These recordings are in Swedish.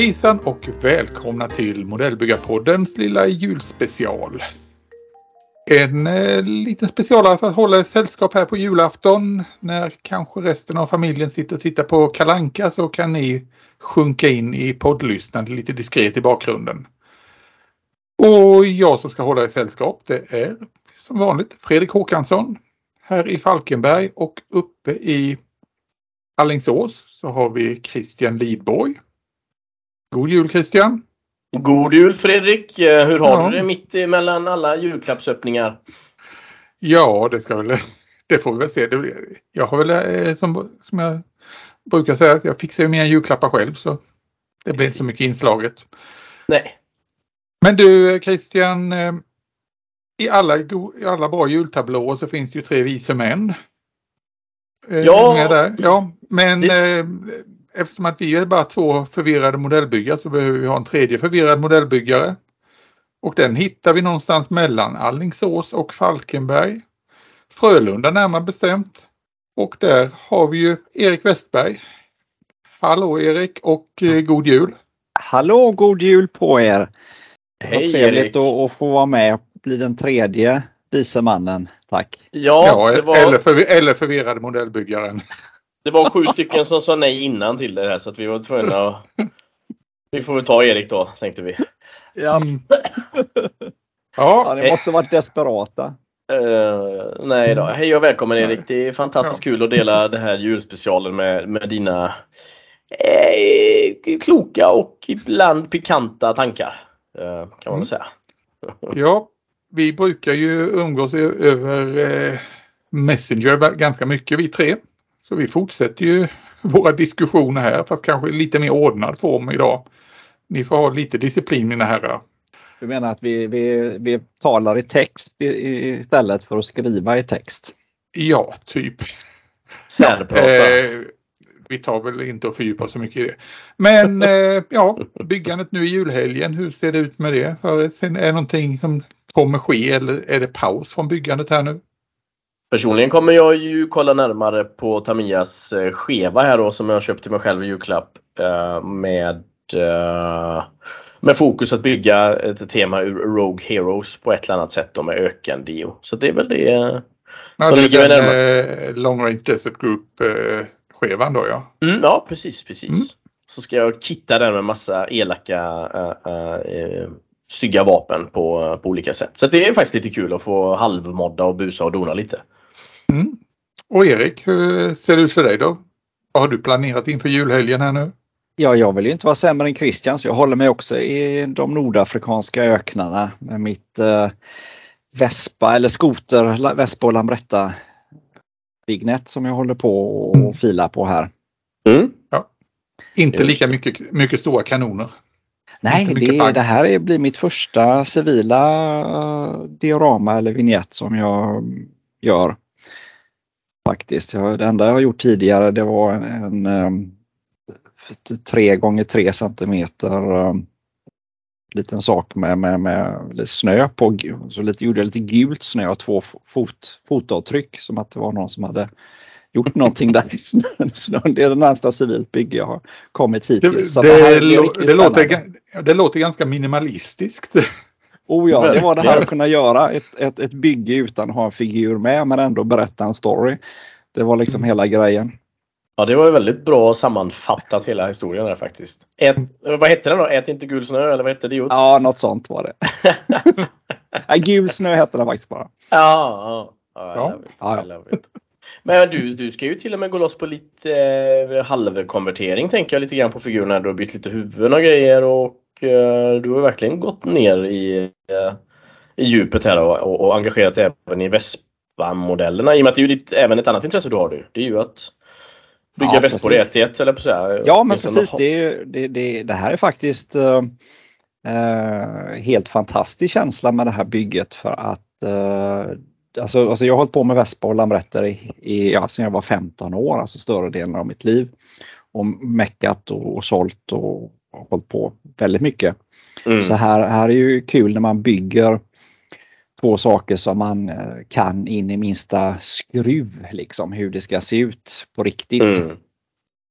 Hejsan och välkomna till Modellbyggarpoddens lilla julspecial. En eh, liten specialare för att hålla sällskap här på julafton. När kanske resten av familjen sitter och tittar på Kalanka så kan ni sjunka in i poddlyssnandet lite diskret i bakgrunden. Och jag som ska hålla er sällskap det är som vanligt Fredrik Håkansson här i Falkenberg och uppe i Allingsås så har vi Christian Lidborg. God jul Christian! God jul Fredrik! Eh, hur har ja. du det mitt emellan alla julklappsöppningar? Ja, det ska väl... Det får vi väl se. Jag har väl eh, som, som jag brukar säga att jag fixar ju mina julklappar själv så det blir inte så mycket inslaget. Nej. Men du Christian, eh, i alla, i alla bra jultablåer så finns det ju tre vise män. Ja, ja men det eftersom att vi är bara två förvirrade modellbyggare så behöver vi ha en tredje förvirrad modellbyggare. Och den hittar vi någonstans mellan Allingsås och Falkenberg. Frölunda närmare bestämt. Och där har vi ju Erik Westberg. Hallå Erik och eh, god jul! Hallå, god jul på er! Hej Vad trevligt att, att få vara med och bli den tredje vice mannen. Tack! Ja, ja var... eller, för, eller förvirrade modellbyggaren. Det var sju stycken som sa nej innan till det här så att vi var tvungna att... Vi får väl ta Erik då, tänkte vi. Ja. Mm. ja, ja, ni måste varit desperata. Uh, nej då. Hej och välkommen Erik. Det är fantastiskt ja. kul att dela det här julspecialen med, med dina eh, kloka och ibland pikanta tankar. Uh, kan man mm. väl säga. ja, vi brukar ju umgås över eh, Messenger ganska mycket vi tre. Så vi fortsätter ju våra diskussioner här fast kanske i lite mer ordnad form idag. Ni får ha lite disciplin mina herrar. Du menar att vi, vi, vi talar i text istället för att skriva i text? Ja, typ. Särprata. Eh, vi tar väl inte och fördjupar så mycket i det. Men eh, ja, byggandet nu i julhelgen, hur ser det ut med det? För, är det någonting som kommer ske eller är det paus från byggandet här nu? Personligen kommer jag ju kolla närmare på Tamias eh, skeva här då som jag köpt till mig själv i julklapp. Eh, med, eh, med fokus att bygga ett tema ur Rogue Heroes på ett eller annat sätt då med ökendio. Så det är väl det ja, som ligger mig närmast. Long Range Desert Group skevan då ja. Mm, ja precis, precis. Mm. Så ska jag kitta den med massa elaka äh, äh, stygga vapen på, på olika sätt. Så det är faktiskt lite kul att få halvmodda och busa och dona lite. Mm. Och Erik, hur ser det ut för dig då? Vad har du planerat inför julhelgen här nu? Ja, jag vill ju inte vara sämre än Christian så jag håller mig också i de nordafrikanska öknarna med mitt eh, Vespa eller skoter, Vespa och Lambretta Vignet som jag håller på och mm. filar på här. Mm. Ja. Inte lika mycket, mycket stora kanoner. Nej, det, det, här blir mitt första civila uh, diorama eller vignett som jag gör. Faktiskt. Det enda jag har gjort tidigare det var en, en 3 gånger 3 centimeter um, liten sak med, med, med lite snö på. Så lite, gjorde jag lite gult snö och två fot, fotavtryck som att det var någon som hade gjort någonting där i snön. Det är det närmsta civilt bygge jag har kommit hittills. Det, det, det, det låter, det låter ganska minimalistiskt. Oh ja, det var det här att kunna göra ett, ett, ett bygge utan att ha en figur med men ändå berätta en story. Det var liksom hela grejen. Ja, det var väldigt bra sammanfattat hela historien där faktiskt. Ät, vad hette den då? Ät inte gul snö eller vad hette det? Ja, något sånt var det. ja, gul snö hette den faktiskt bara. Ja, ja. ja, ja. ja. Men du, du ska ju till och med gå loss på lite eh, halvkonvertering tänker jag lite grann på figurerna. Du har bytt lite huvuden och grejer och du har verkligen gått ner i, eh, i djupet här och, och, och engagerat även i Vespa-modellerna. I och med att det är ju ditt, även ett annat intresse du har. Du. Det är ju att Bygga ja, Västborg 1 eller på så här. Ja men precis. Det, det, det, det, här är faktiskt uh, helt fantastisk känsla med det här bygget för att uh, alltså, alltså jag har hållit på med Vespa och Lamretter i, i, ja, sedan jag var 15 år, alltså större delen av mitt liv. Och meckat och, och sålt och hållit på väldigt mycket. Mm. Så här, här är ju kul när man bygger två saker som man eh, kan in i minsta skruv, liksom hur det ska se ut på riktigt. Mm.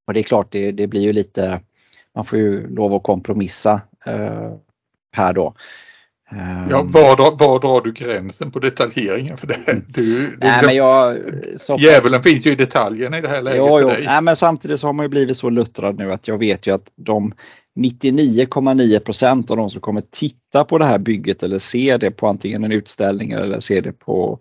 Och det är klart, det, det, blir ju lite, man får ju lov att kompromissa eh, här då. Ja, ehm. var, drar, var drar du gränsen på detaljeringen för det? Mm. Du, du, Nej, men jag, så djävulen finns ju i detaljerna i det här läget jo, jo. Nej, men samtidigt så har man ju blivit så luttrad nu att jag vet ju att de 99,9 procent av de som kommer titta på det här bygget eller se det på antingen en utställning eller se det på,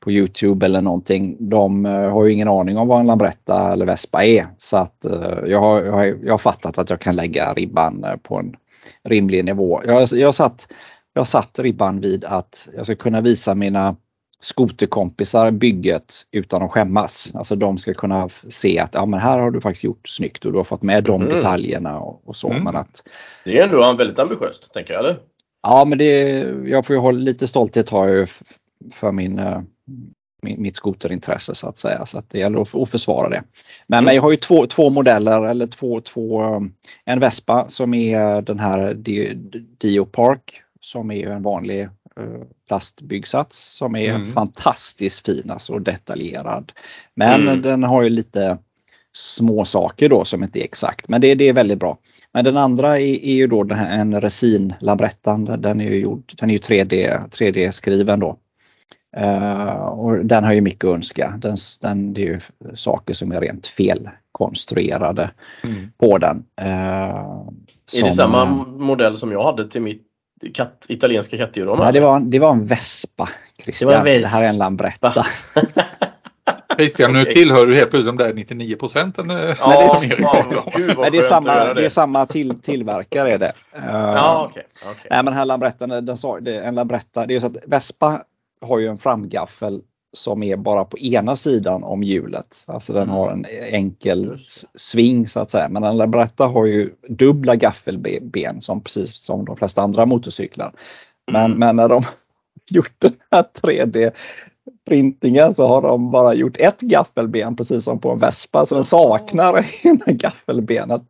på Youtube eller någonting. De uh, har ju ingen aning om vad en Lambretta eller Vespa är. Så att uh, jag, har, jag, har, jag har fattat att jag kan lägga ribban uh, på en rimlig nivå. Jag, jag satt jag satt ribban vid att jag ska kunna visa mina skoterkompisar bygget utan att skämmas. Alltså de ska kunna se att ja, men här har du faktiskt gjort snyggt och du har fått med de mm. detaljerna och, och så. Mm. Men att, det är ändå väldigt ambitiöst, tänker jag, eller? Ja, men det, jag får ju ha lite stolthet har jag för min, eh, min, mitt skoterintresse så att säga. Så att det gäller att, att försvara det. Men, mm. men jag har ju två, två modeller eller två, två, eh, en Vespa som är den här Dio Park som är en vanlig eh, plastbyggsats som är mm. fantastiskt fin alltså och detaljerad. Men mm. den har ju lite små saker då som inte är exakt men det, det är väldigt bra. Men den andra är, är ju då den här, en resin Labrettan. Den är ju gjord, den är ju 3D, 3D-skriven då. Uh, och den har ju mycket att önska. Den, den, det är ju saker som är rent felkonstruerade mm. på den. Uh, är det samma modell som jag hade till mitt katt, italienska kattdjur? Nej, det var, det var en vespa. Christian. Det, var en vespa. det här är en lambretta. Christian, nu tillhör du helt plötsligt de där 99 procenten. Ja, ja, det är samma, det är samma till, tillverkare är det. Ja, okay, okay. Nej, men här lambrettan, den sa, det, en lambretta, det är så att Vespa har ju en framgaffel som är bara på ena sidan om hjulet. Alltså den mm. har en enkel sving så att säga. Men en Labretta har ju dubbla gaffelben som precis som de flesta andra motorcyklar. Men, mm. men när de gjort den här 3D printingen så har de bara gjort ett gaffelben precis som på en Vespa så den saknar ena gaffelbenet.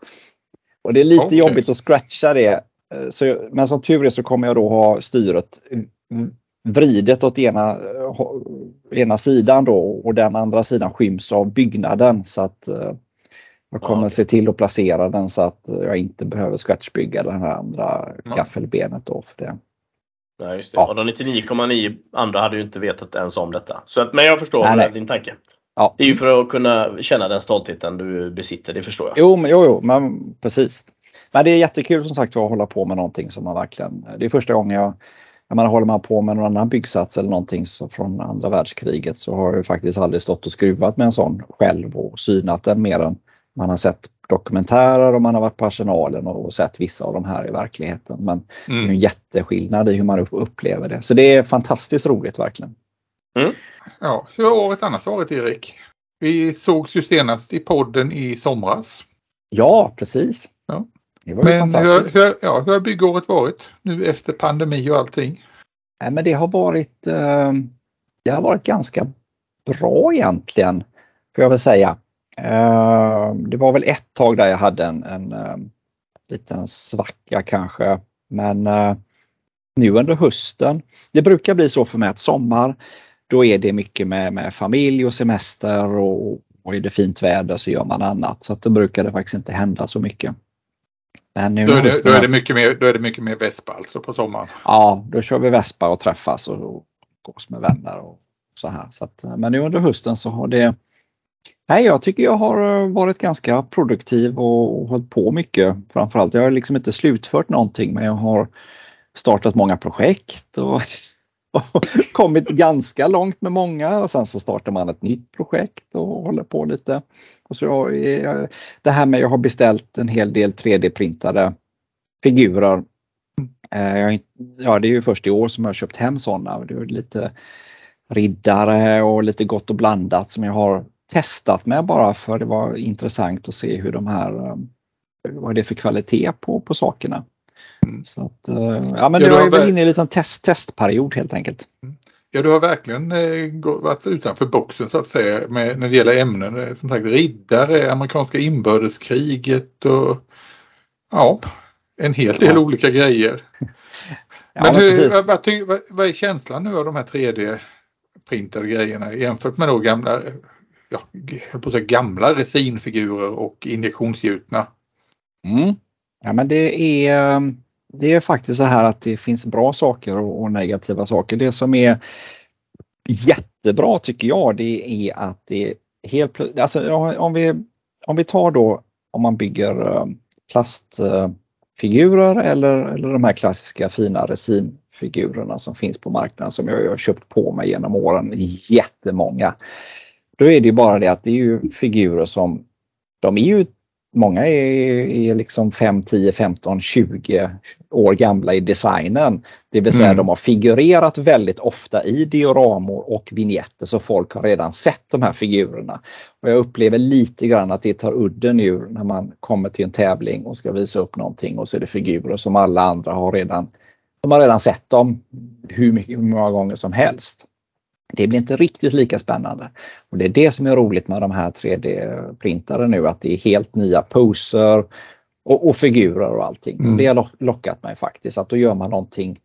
Och det är lite okay. jobbigt att scratcha det. Så, men som tur är så kommer jag då ha styret vridet åt ena, ena sidan då och den andra sidan skyms av byggnaden så att eh, jag kommer ja. se till att placera den så att jag inte behöver scratchbygga det här andra ja. gaffelbenet då för det. Nej, just det. Ja. Och de 99,9 andra hade ju inte vetat ens om detta. Så att, men jag förstår nej, nej. din tanke. Ja. Det är ju för att kunna känna den stoltheten du besitter, det förstår jag. Jo, men, jo, jo men precis. Men det är jättekul som sagt att hålla på med någonting som man verkligen, det är första gången jag jag menar, håller man på med någon annan byggsats eller någonting så från andra världskriget så har jag faktiskt aldrig stått och skruvat med en sån själv och synat den mer än man har sett dokumentärer och man har varit på arsenalen och sett vissa av de här i verkligheten. Men mm. det är en mm. jätteskillnad i hur man upplever det. Så det är fantastiskt roligt verkligen. Mm. Ja, hur har året annars varit Erik? Vi sågs ju senast i podden i somras. Ja, precis. Ja. Men hur, hur, ja, hur har byggår varit nu efter pandemi och allting? Nej, men det har varit eh, Det har varit ganska bra egentligen, får jag väl säga. Eh, det var väl ett tag där jag hade en, en eh, liten svacka kanske, men eh, nu under hösten. Det brukar bli så för mig att sommar, då är det mycket med, med familj och semester och, och är det fint väder så gör man annat. Så att då brukar det faktiskt inte hända så mycket. Men nu då, är det, då, är det mycket mer, då är det mycket mer Vespa alltså på sommaren? Ja, då kör vi Vespa och träffas och, och gås med vänner och så här. Så att, men nu under hösten så har det Nej, jag tycker jag har varit ganska produktiv och, och hållit på mycket. Framförallt, jag har liksom inte slutfört någonting men jag har startat många projekt och och kommit ganska långt med många och sen så startar man ett nytt projekt och håller på lite. Och så jag, eh, det här med jag har beställt en hel del 3D-printade figurer. Eh, jag, ja, det är ju först i år som jag har köpt hem sådana. Det är lite riddare och lite gott och blandat som jag har testat med bara för det var intressant att se hur de här, eh, vad det är för kvalitet på, på sakerna. Mm. Så att, ja men ja, det var väl inne i en liten test, testperiod helt enkelt. Mm. Ja, du har verkligen eh, varit utanför boxen så att säga med, när det gäller ämnen. Som sagt, riddare, amerikanska inbördeskriget och ja, en hel del ja. olika grejer. Ja, men hur, vad, vad, vad, är känslan nu av de här 3D-printade grejerna jämfört med då gamla, ja, på att säga, gamla resinfigurer och injektionsgjutna? Mm. Ja men det är det är faktiskt så här att det finns bra saker och, negativa saker. Det som är jättebra tycker jag det är att det helt plötsligt, alltså om vi, om vi tar då om man bygger eh, plastfigurer eller, eller de här klassiska fina resinfigurerna som finns på marknaden som jag har köpt på mig genom åren, jättemånga. Då är det bara det att det är ju figurer som de är ju Många är, är liksom 5, 10, 15, 20 år gamla i designen. Det vill säga mm. de har figurerat väldigt ofta i dioramor och vignetter så folk har redan sett de här figurerna. Och Jag upplever lite grann att det tar udden ur när man kommer till en tävling och ska visa upp någonting och så är det figurer som alla andra har redan de har redan sett dem hur, mycket, hur många gånger som helst. Det blir inte riktigt lika spännande. Och Det är det som är roligt med de här 3D-printare nu, att det är helt nya poser och, och figurer och allting. Mm. Det har lockat mig faktiskt, att då gör man någonting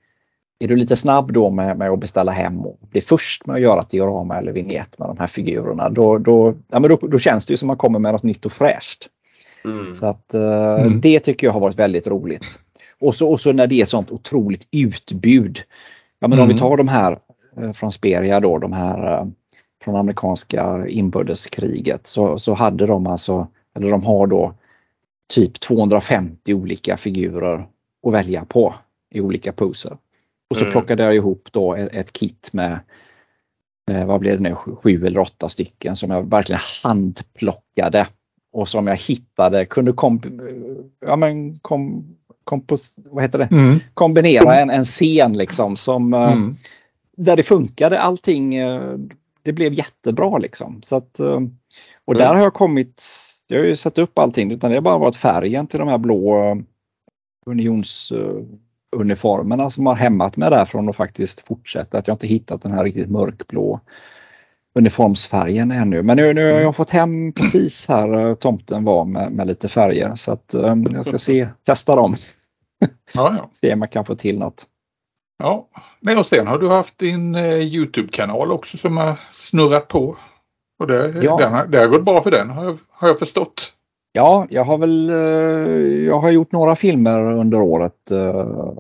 är du lite snabb då med, med att beställa hem och bli först med att göra ett diorama eller vignett med de här figurerna, då, då, ja, men då, då känns det ju som att man kommer med något nytt och fräscht. Mm. Så att uh, mm. det tycker jag har varit väldigt roligt. Och så, och så när det är sånt otroligt utbud. Ja men om vi mm. tar de här Eh, från Speria då, de här eh, från amerikanska inbördeskriget, så, så hade de alltså, eller de har då typ 250 olika figurer att välja på i olika poser. Och så mm. plockade jag ihop då ett, kit med eh, vad blev det nu, sju eller åtta stycken som jag verkligen handplockade och som jag hittade, kunde komp ja, men kom, kompos, vad heter det? Mm. kombinera en, en scen liksom som mm där det funkade allting. Eh, det blev jättebra liksom. Så att, eh, och mm. där har jag kommit, jag har ju satt upp allting utan det har bara varit färgen till de här blå eh, unionsuniformerna som har hämmat mig där från att faktiskt fortsätta. Att jag inte hittat den här riktigt mörkblå uniformsfärgen ännu. Men nu, nu har jag fått hem precis här tomten var med, med lite färger så att jag ska se, testa dem. Ja, ja. se om jag kan få till något. Ja, Nej, och sen har du haft din eh, Youtube-kanal också som har snurrat på. Och det, ja. den det har gått bra för den har jag, har jag förstått. Ja, jag har väl eh, jag har gjort några filmer under året. Eh,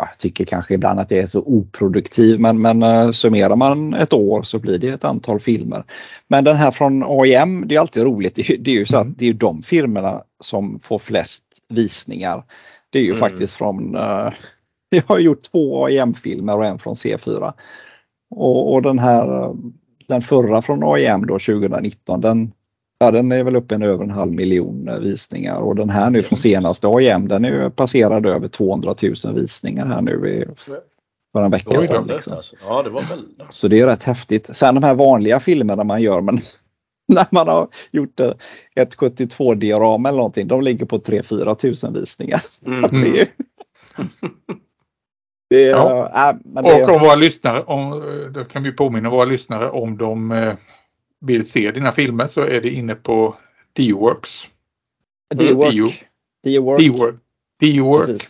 jag tycker kanske ibland att det är så oproduktiv men, men summerar man ett år så blir det ett antal filmer. Men den här från AIM, det är alltid roligt. Det är, det är ju så att mm. det är de filmerna som får flest visningar. Det är ju mm. faktiskt från Jag har gjort två AIM-filmer och en från C4. Och, och, den här den förra från AIM då 2019 den, ja, den är väl uppe i över en halv miljon visningar och den här nu från senaste AIM den är passerad över 200 000 visningar här nu i, för en vecka sedan. Liksom. Alltså. Ja, det var väl... Så det är rätt häftigt. Sen de här vanliga filmerna man gör men när man har gjort ett 72-diorama eller någonting, de ligger på 3-4 tusen visningar. Mm. Det, ja. äh, det... Och om våra lyssnare, om, då kan vi påminna våra lyssnare om de eh, vill se dina filmer så är det inne på D-Works. D-Work. D-Work. D-Work.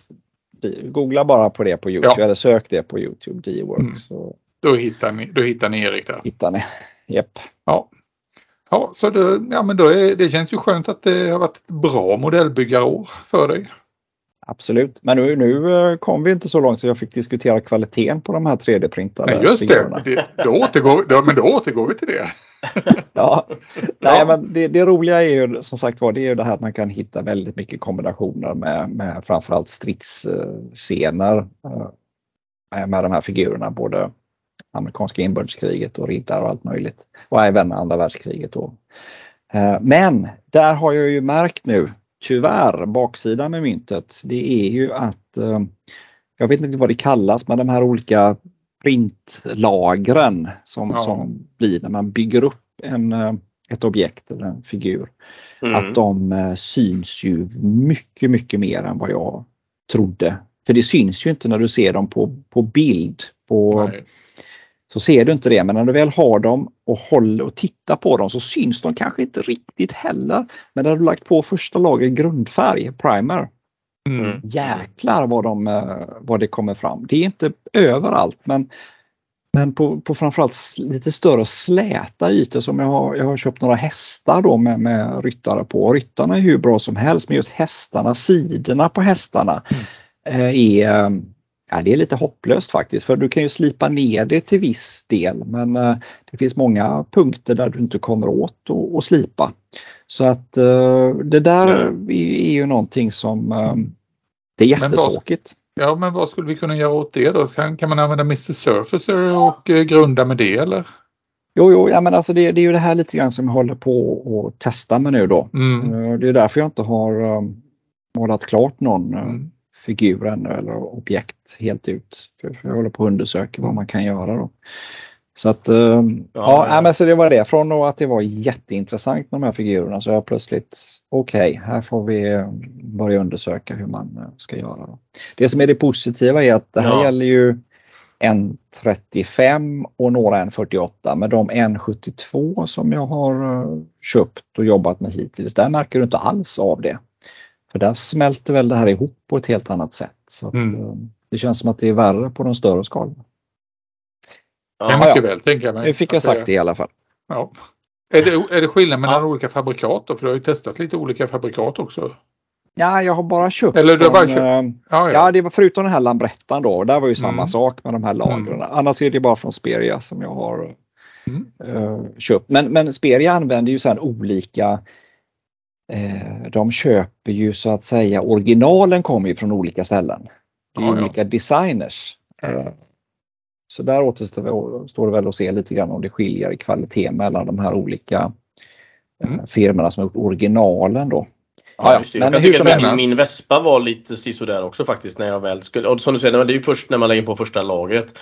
Googla bara på det på Youtube ja. eller sök det på Youtube, D-Work. Mm. Så... Då, hittar ni, då hittar ni Erik där. Hittar ni, japp. Ja. Ja, så det, ja, men då är, det känns ju skönt att det har varit ett bra modellbyggarår för dig. Absolut, men nu, nu eh, kom vi inte så långt så jag fick diskutera kvaliteten på de här 3D-printade Nej, just det. det då återgår, då, men då återgår vi till det. ja, Nej, men det, det, roliga är ju som sagt var det är ju det här att man kan hitta väldigt mycket kombinationer med, med framförallt stridsscener eh, med de här figurerna, både amerikanska inbördeskriget och riddare och allt möjligt. Och även andra världskriget. Då. Eh, men där har jag ju märkt nu tyvärr, baksidan med myntet, det är ju att eh, jag vet inte vad det kallas, men de här olika printlagren som, ja. som blir när man bygger upp en, eh, ett objekt eller en figur. Mm. Att de eh, syns ju mycket, mycket mer än vad jag trodde. För det syns ju inte när du ser dem på, på bild. På, så ser du inte det, men när du väl har dem och håller och tittar på dem så syns de kanske inte riktigt heller. Men när du lagt på första laget grundfärg, primer, mm. jäklar vad, de, eh, vad det kommer fram. Det är inte överallt men men på, på framförallt lite större släta ytor som jag har, jag har köpt några hästar då med, med ryttare på. Ryttarna är hur bra som helst men just hästarna, sidorna på hästarna mm. Är, eh, ja, det är lite hopplöst faktiskt för du kan ju slipa ner det till viss del men eh, det finns många punkter där du inte kommer åt att slipa. Så att det där är, ju någonting som det är jättetråkigt. Ja, men vad skulle vi kunna göra åt det då? Kan, kan man använda Mr Surfacer och eh, grunda med det eller? Jo, jo, ja, men alltså det, det, är ju det här lite grann som jag håller på att testa med nu då. Mm. Eh, det är därför jag inte har målat klart någon mm. Figur ännu eller objekt helt ut. För jag håller på att undersöka vad man kan göra då. Så att um, ja, ja, men så det var det. Från att det var jätteintressant med de här figurerna så jag plötsligt okej, okay, här får vi eh, börja undersöka hur man eh, ska göra. Det som är det positiva är att det här ja. gäller ju en 35 och några en 48 men de en 72 som jag har eh, köpt och jobbat med hittills, där märker du inte alls av det. För där smälter väl det här ihop på ett helt annat sätt. Så att, mm. Det känns som att det är värre på de större skalorna. Ja, mycket ja. väl tänker jag mig. Nu fick jag sagt det i alla fall. Ja. Är det, är det skillnad mellan ja. olika fabrikat då? För du har ju testat lite olika fabrikat också. Ja, jag har bara köpt. Eller du har bara köpt? Äh, ja, ja. det var förutom den här Lambrettan då. Där var ju samma mm. sak med de här lagren. Mm. Annars är det bara från Speria som jag har mm. äh, köpt. Men, men Speria använder ju sen olika de köper ju så att säga originalen kommer ju från olika ställen. Det är ja, olika designers. Så där återstår det väl att se lite grann om det skiljer i kvalitet mellan de här olika eh, mm. firmorna som har gjort originalen då. Ja. Men jag helst. Min, min Vespa var lite sisådär också faktiskt när jag väl skulle, och som du säger, det är ju först när man lägger på första lagret.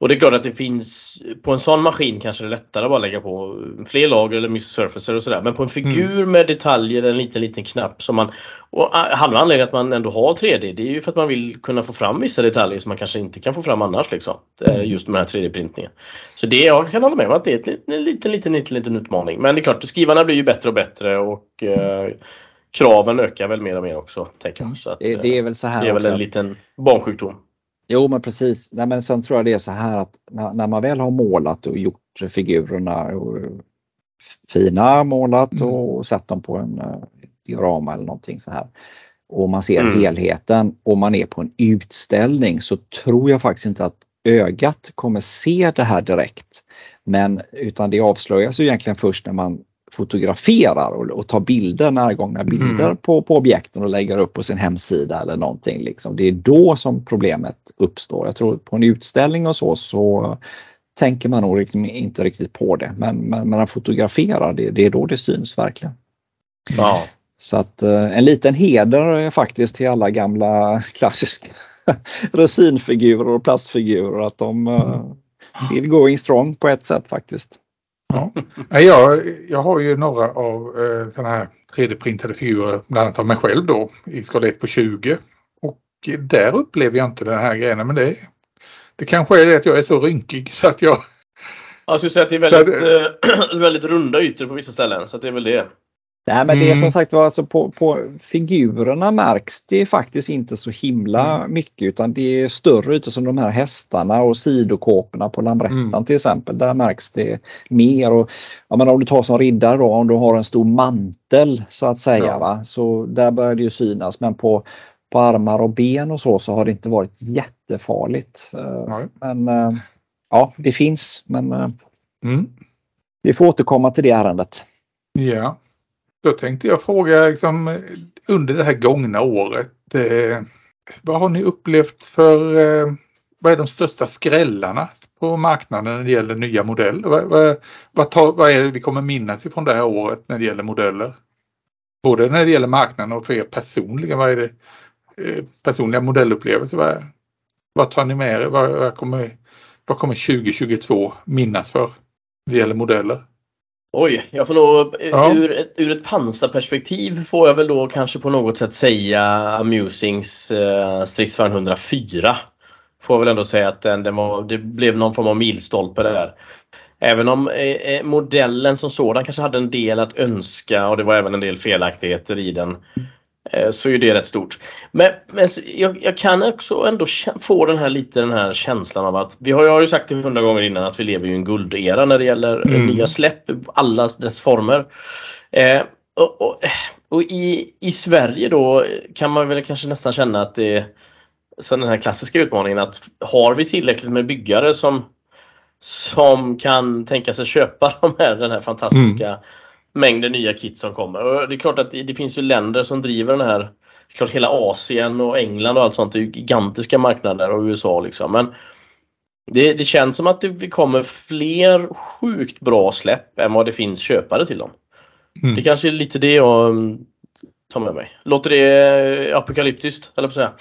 Och det är klart att det finns, på en sån maskin kanske det är lättare att bara lägga på fler lager eller Surfacer och sådär. Men på en figur mm. med detaljer, en liten liten knapp som man... Och halva anledningen att man ändå har 3D det är ju för att man vill kunna få fram vissa detaljer som man kanske inte kan få fram annars liksom. Mm. Just med den här 3D-printningen. Så det, jag kan hålla med om att det är en liten, liten, liten, liten utmaning. Men det är klart, skrivarna blir ju bättre och bättre och eh, kraven ökar väl mer och mer också. Tänker jag. Mm. Så att, det, det, är väl så här Det är väl en liten barnsjukdom. Jo men precis. Nej, men sen tror jag det är så här att när, när man väl har målat och gjort figurerna och fina målat mm. och satt dem på en uh, diorama eller någonting så här och man ser mm. helheten och man är på en utställning så tror jag faktiskt inte att ögat kommer se det här direkt. Men utan det avslöjas ju egentligen först när man fotograferar och, och tar bilder, närgångna bilder mm. på, på objekten och lägger upp på sin hemsida eller någonting. Liksom. Det är då som problemet uppstår. Jag tror på en utställning och så så tänker man nog inte riktigt på det. Men, men när man fotograferar, det, det är då det syns verkligen. Ja. Så att eh, en liten heder faktiskt till alla gamla klassiska resinfigurer och plastfigurer att de uh, still going strong på ett sätt faktiskt. Ja. Jag, jag har ju några av eh, sådana här 3D-printade figurer, bland annat av mig själv då, i skala 1 på 20. Och där upplever jag inte den här grejen, men det, det kanske är det att jag är så rynkig så att jag... Jag skulle säga att det är väldigt, äh, väldigt runda ytor på vissa ställen, så det är väl det. Nej men det är som mm. sagt var alltså på, på figurerna märks det faktiskt inte så himla mm. mycket utan det är större ytor som de här hästarna och sidokåporna på Lambrettan mm. till exempel. Där märks det mer. Och, ja, men om du tar som riddare då, om du har en stor mantel så att säga. Ja. Va? Så där börjar det ju synas men på, på armar och ben och så så har det inte varit jättefarligt. Nej. Men eh, ja, det finns men eh, mm. vi får återkomma till det ärendet. Ja. Då tänkte jag fråga liksom, under det här gångna året. Eh, vad har ni upplevt för eh, vad är de största skrällarna på marknaden när det gäller nya modeller? Vad, vad, vad, tar, vad är det vi kommer minnas ifrån det här året när det gäller modeller? Både när det gäller marknaden och för er personliga, vad är det eh, personliga modellupplevelser? Vad, vad tar ni med er? Vad, vad, kommer, vad kommer 2022 minnas för när det gäller modeller? Oj, jag får nog ja. ur, ett, ur ett pansarperspektiv får jag väl då kanske på något sätt säga Amusings eh, stridsvagn 104. Får jag väl ändå säga att den, den var, det blev någon form av milstolpe där. Även om eh, eh, modellen som sådan kanske hade en del att önska och det var även en del felaktigheter i den. Eh, så är det rätt stort. Men, men jag, jag, kan också ändå få den här lite den här känslan av att vi har, jag har ju sagt det hundra gånger innan att vi lever i en guldera när det gäller mm. nya släpp, alla dess former. Eh, och, och, och i, i Sverige då kan man väl kanske nästan känna att det är så den här klassiska utmaningen att har vi tillräckligt med byggare som som kan tänka sig köpa de här, den här fantastiska mm. Mängden nya kit som kommer. Och det är klart att det, finns ju länder som driver den här klart hela Asien och England och allt sånt är gigantiska marknader och USA liksom. Men det, det känns som att det kommer fler sjukt bra släpp än vad det finns köpare till dem. Mm. Det kanske är lite det jag mm, tar med mig. Låter det apokalyptiskt, eller på säga?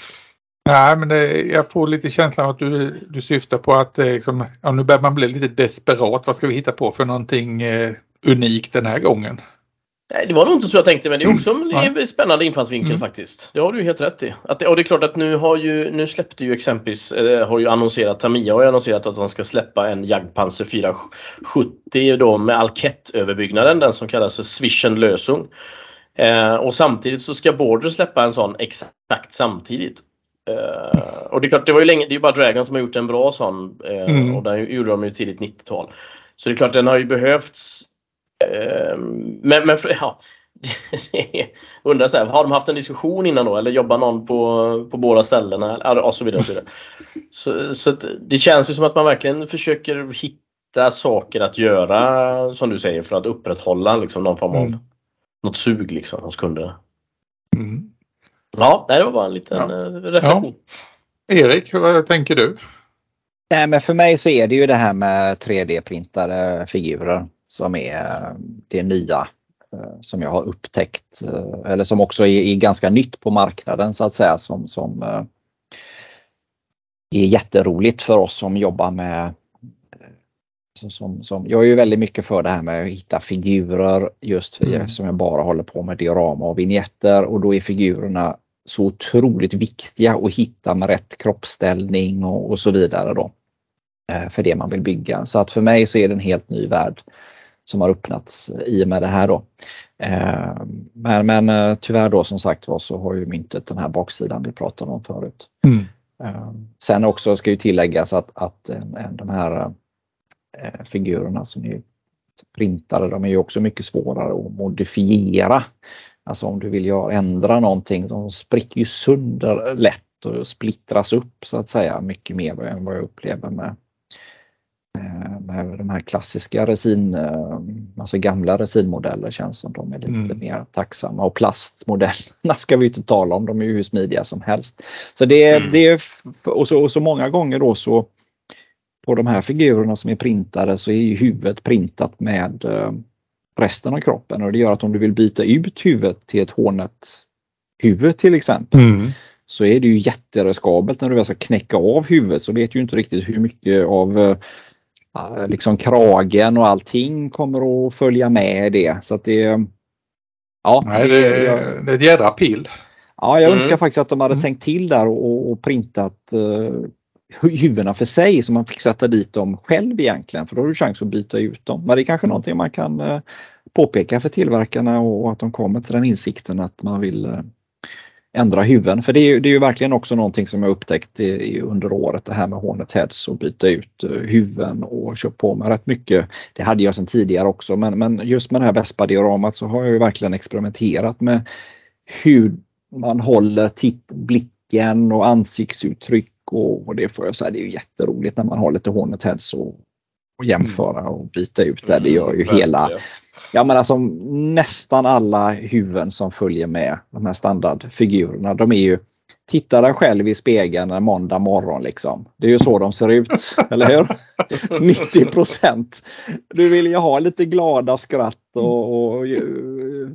Nej, men det, jag får lite känslan att du, du syftar på att liksom, ja, nu börjar man bli lite desperat. Vad ska vi hitta på för någonting eh, unikt den här gången? Nej, det var nog inte så jag tänkte, men det är också en mm. spännande infallsvinkel mm. faktiskt. Det har du helt rätt i. Att, och det är klart att nu har ju, nu släppte ju exempelvis, eh, har ju annonserat, Tamiya har ju annonserat att de ska släppa en Jagdpanzer 470 då med Alkett-överbyggnaden, den som kallas för Swishen Lösung. Eh, och samtidigt så ska Border släppa en sån exakt samtidigt. Uh, och det är klart, det var ju länge, det är ju bara Dragon som har gjort en bra sån uh, mm. och den gjorde de ju tidigt 90-tal. Så det är klart, den har ju behövts. Uh, men, men ja, undrar så här, har de haft en diskussion innan då eller jobbar någon på, på båda ställena? Och så vidare. Och så, vidare. så, så det känns ju som att man verkligen försöker hitta saker att göra som du säger för att upprätthålla liksom, någon form av mm. något sug liksom, hos kunderna. Mm. Ja, det var bara en liten ja. Eh, reflektion. Ja. Erik, vad tänker du? Nej, men för mig så är det ju det här med 3D-printade figurer som är det nya eh, som jag har upptäckt eh, eller som också är, ganska nytt på marknaden så att säga som, som är jätteroligt för oss som jobbar med som, som, jag är ju väldigt mycket för det här med att hitta figurer just mm. som jag bara håller på med diorama och vignetter och då är figurerna så otroligt viktiga att hitta med rätt kroppsställning och, och så vidare då. Eh, för det man vill bygga. Så att för mig så är det en helt ny värld som har öppnats i och med det här då. Eh, men, men eh, tyvärr då som sagt var så har ju myntet den här baksidan vi pratade om förut. Mm. Sen också ska ju tilläggas att, att de här eh, figurerna som är printade, de är ju också mycket svårare att modifiera. Alltså om du vill göra, ändra någonting, de spricker ju sönder lätt och splittras upp så att säga mycket mer än vad jag upplever med, med de här klassiska resin, alltså gamla resinmodeller känns som de är lite mm. mer tacksamma och plastmodellerna ska vi inte tala om, de är ju hur smidiga som helst. Så det, mm. det är, och så, och så många gånger då så på de här figurerna som är printade så är ju huvudet printat med eh, resten av kroppen och det gör att om du vill byta ut huvudet till ett hånet huvud till exempel mm. så är det ju jätteriskabelt när du väl ska knäcka av huvudet så vet du inte riktigt hur mycket av eh, liksom kragen och allting kommer att följa med det. Så att det, ja, Nej, det, det är ett jädra pill. Ja, jag mm. önskar faktiskt att de hade mm. tänkt till där och, och printat uh, huvudena för sig så man fick sätta dit dem själv egentligen för då har du chans att byta ut dem. Men det är kanske någonting man kan uh, påpeka för tillverkarna och, och, att de kommer till den insikten att man vill uh, ändra huvuden. För det är, det är ju verkligen också någonting som jag upptäckt under året det här med Hornet Heads och byta ut uh, huvuden och köpt på mig rätt mycket. Det hade jag sedan tidigare också men, men just med det här Vespa-dioramat så har jag verkligen experimenterat med hur man håller titt, blicken och ansiktsuttryck och, och det får jag säga, det är ju jätteroligt när man har lite Hornet Heads och, och jämföra och byta ut det. Det gör ju mm, hela, ja men alltså nästan alla huvuden som följer med de här standardfigurerna, de är ju Titta dig själv i spegeln en måndag morgon liksom. Det är ju så de ser ut, eller hur? 90 procent. Du vill ju ha lite glada skratt och, och,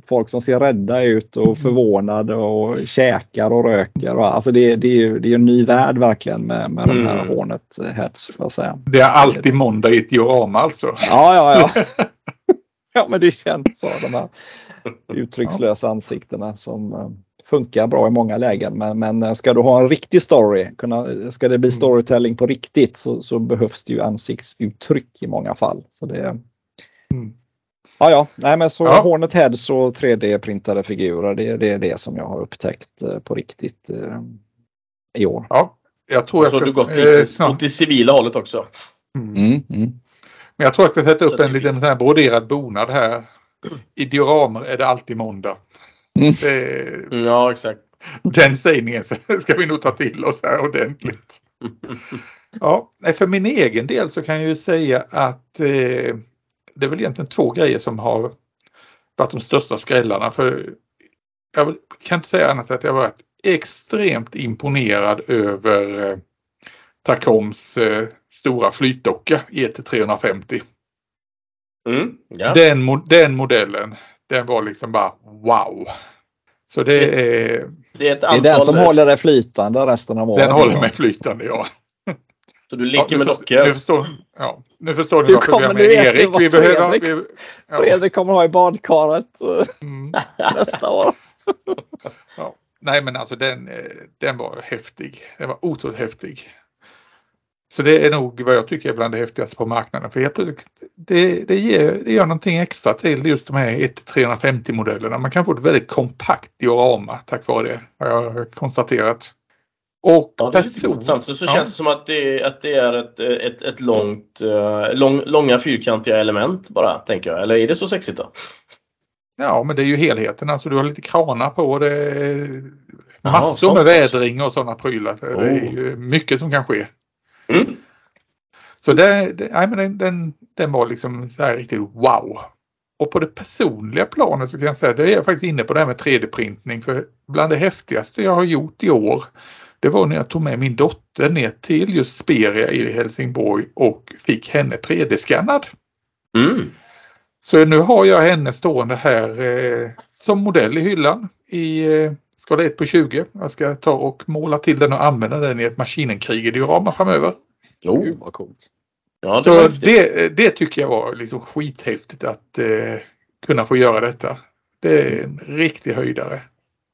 folk som ser rädda ut och förvånade och käkar och röker. Och, alltså det, det, är ju det är en ny värld verkligen med, med mm. de här mm. Hornet Heads. Säga. Det är alltid måndag i ett diorama alltså? Ja, ja, ja. ja men det känns så de här uttryckslösa ansiktena som eh, funkar bra i många lägen. Men, men eh, ska du ha en riktig story, kunna, ska det bli mm. storytelling på riktigt så, så behövs det ju ansiktsuttryck i många fall. Så det, mm. Ja, ja, nej men så ja. Hornet Heads och 3D-printade figurer, det, det är det som jag har upptäckt eh, på riktigt eh, i år. Ja, jag tror jag ska... Du gått eh, åt det civila hållet också? Mm. Mm, mm. Men jag tror jag ska sätta upp en liten sån här broderad bonad här. I dioramer är det alltid måndag. Mm. Det, ja, exakt. Den sägningen ska vi nog ta till oss här ordentligt. Ja, för min egen del så kan jag ju säga att eh, det är väl egentligen två grejer som har varit de största skrällarna. För jag kan inte säga annat än att jag varit extremt imponerad över eh, Tacoms eh, stora flytdocka ET350. Mm, ja. den, den modellen, den var liksom bara wow. Så det är... Det är, ett antal... det är den som håller det flytande resten av året. Den håller mig flytande ja. Så du leker ja, med dockor? Nu förstår, ja, nu förstår ni varför vi har med Erik. Vi behöver... Fredrik, vi, ja. Fredrik kommer ha i badkaret mm. nästa år. ja. Nej men alltså den, eh, den var häftig. Den var otroligt häftig. Så det är nog vad jag tycker är bland det häftigaste på marknaden. För helt plötsligt, det, det, ger, det gör någonting extra till just de här 1-350 modellerna. Man kan få ett väldigt kompakt diorama tack vare det har jag konstaterat. Och ja, person, Samtidigt så ja. känns det som att det, att det är ett, ett, ett långt, uh, lång, långa fyrkantiga element bara, tänker jag. Eller är det så sexigt då? Ja, men det är ju helheten. Alltså du har lite kranar på det. Massor Jaha, med vädring och sådana prylar. Oh. Det är ju mycket som kan ske. Mm. Så det, det, nej, men den, den, den var liksom så här riktigt wow. Och på det personliga planet så kan jag säga, det är jag faktiskt inne på det här med 3D-printning. För bland det häftigaste jag har gjort i år det var när jag tog med min dotter ner till just Speria i Helsingborg och fick henne 3D-skannad. Mm. Så nu har jag henne stående här eh, som modell i hyllan i eh, skala 1 på 20. Jag ska ta och måla till den och använda den i ett Maskinenkriger-diorama framöver. Oh, vad coolt. Ja, det, Så det, det, tycker jag var liksom skithäftigt att eh, kunna få göra detta. Det är en riktig höjdare.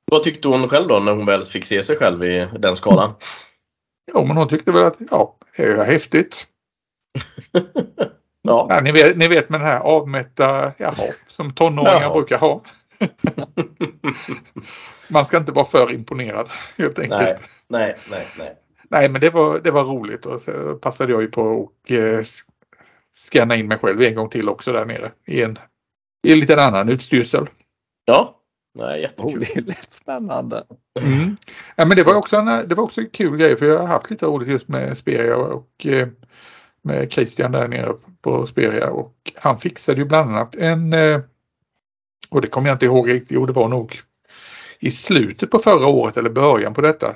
Vad tyckte hon själv då när hon väl fick se sig själv i den skalan? Jo, men hon tyckte väl att ja, det är häftigt. ja. ja. ni, vet, ni vet med den här avmätta, jaha, som tonåringar ja. brukar ha. Man ska inte vara för imponerad helt enkelt. Nej, nej, nej. Nej, nej men det var, det var roligt och så passade jag ju på att eh, scanna in mig själv en gång till också där nere i en, i en liten annan utstyrsel. Ja, Nej, jättekul. Oh, det är lätt spännande. Mm. Ja, men det var också en, det var också en kul grej för jag har haft lite roligt just med Speria och eh, med Christian där nere på Speria och han fixade ju bland annat en eh, och det kommer jag inte ihåg riktigt, jo det var nog i slutet på förra året eller början på detta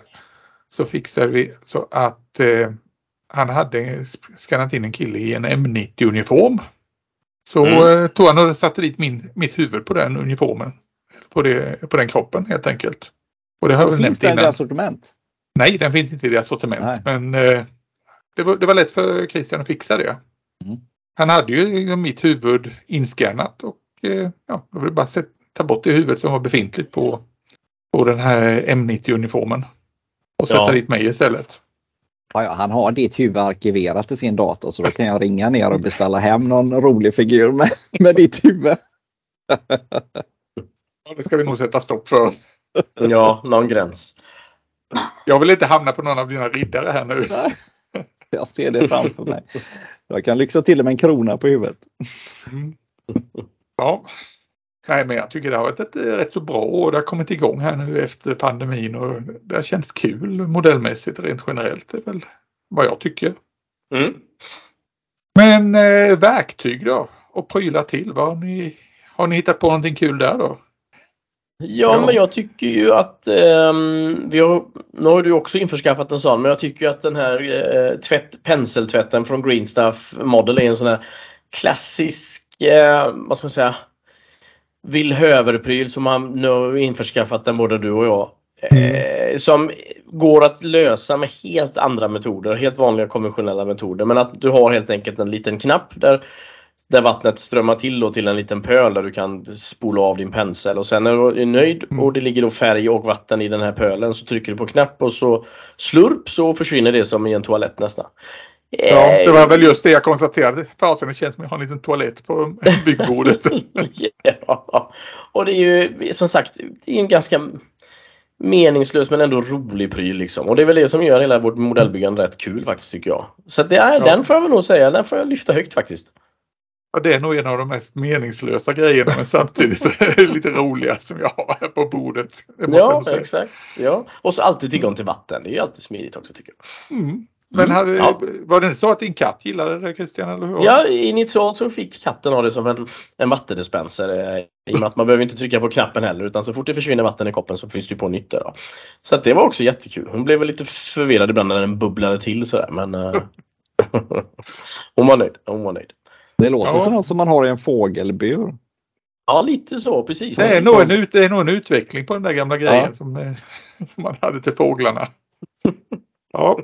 så fixade vi så att eh, han hade skannat in en kille i en M90 uniform. Så mm. eh, tog han och satte dit min, mitt huvud på den uniformen på, det, på den kroppen helt enkelt. Och det har väl finns den i assortiment? Nej, den finns inte i det sortiment. Nej. Men eh, det, var, det var lätt för Christian att fixa det. Mm. Han hade ju mitt huvud inskannat och eh, ja, då var det bara att ta bort det huvudet som var befintligt på, på den här M90-uniformen. Och sätta ja. dit mig istället. Ja, ja, han har ditt huvud arkiverat i sin dator så då kan jag ringa ner och beställa hem någon rolig figur med, med ditt huvud. Ja, det ska vi nog sätta stopp för. Ja, någon gräns. Jag vill inte hamna på någon av dina riddare här nu. Jag ser det framför mig. Jag kan lyxa till med en krona på huvudet. Mm. Ja. Nej, men jag tycker det har varit ett rätt så bra år. Det har kommit igång här nu efter pandemin och det har känts kul modellmässigt rent generellt. Det är väl vad jag tycker. Mm. Men eh, verktyg då och prylar till. Vad har, ni, har ni hittat på någonting kul där då? Ja, men jag tycker ju att eh, vi har, nu har du också införskaffat en sån, men jag tycker att den här eh, tvätt, penseltvätten från Green Stuff Model är en sån här klassisk, eh, vad ska man säga, villhöverpryl som man nu införskaffat den både du och jag. Mm. Eh, som går att lösa med helt andra metoder, helt vanliga konventionella metoder. Men att du har helt enkelt en liten knapp där där vattnet strömmar till då till en liten pöl där du kan spola av din pensel och sen när du är nöjd mm. och det ligger då färg och vatten i den här pölen så trycker du på knapp och så slurp så försvinner det som i en toalett nästan. Ja, det var väl just det jag konstaterade. Fasen, det känns som att jag har en liten toalett på byggbordet. ja, och det är ju som sagt, det är en ganska meningslös men ändå rolig pryl liksom. Och det är väl det som gör hela vårt modellbyggande rätt kul faktiskt tycker jag. Så det är, ja. den får jag nog säga, den får jag lyfta högt faktiskt. Ja, det är nog en av de mest meningslösa grejerna men samtidigt lite roliga som jag har här på bordet. Ja, exakt. Ja. Och så alltid tillgång till vatten. Det är ju alltid smidigt också tycker jag. Mm. Men hade, mm, ja. var det inte så att din katt gillade det Christian? Eller hur? Ja, initialt så fick katten ha det som en, en vattendispenser. Eh, I och med att man behöver inte trycka på knappen heller utan så fort det försvinner vatten i koppen så finns det på nytt där. Så att det var också jättekul. Hon blev lite förvirrad ibland när den bubblade till sådär men uh, hon var nöjd. Hon var nöjd. Det låter ja. som något som man har i en fågelbur. Ja, lite så precis. Det är, nog en, det är nog en utveckling på den där gamla grejen ja. som, eh, som man hade till fåglarna. Ja,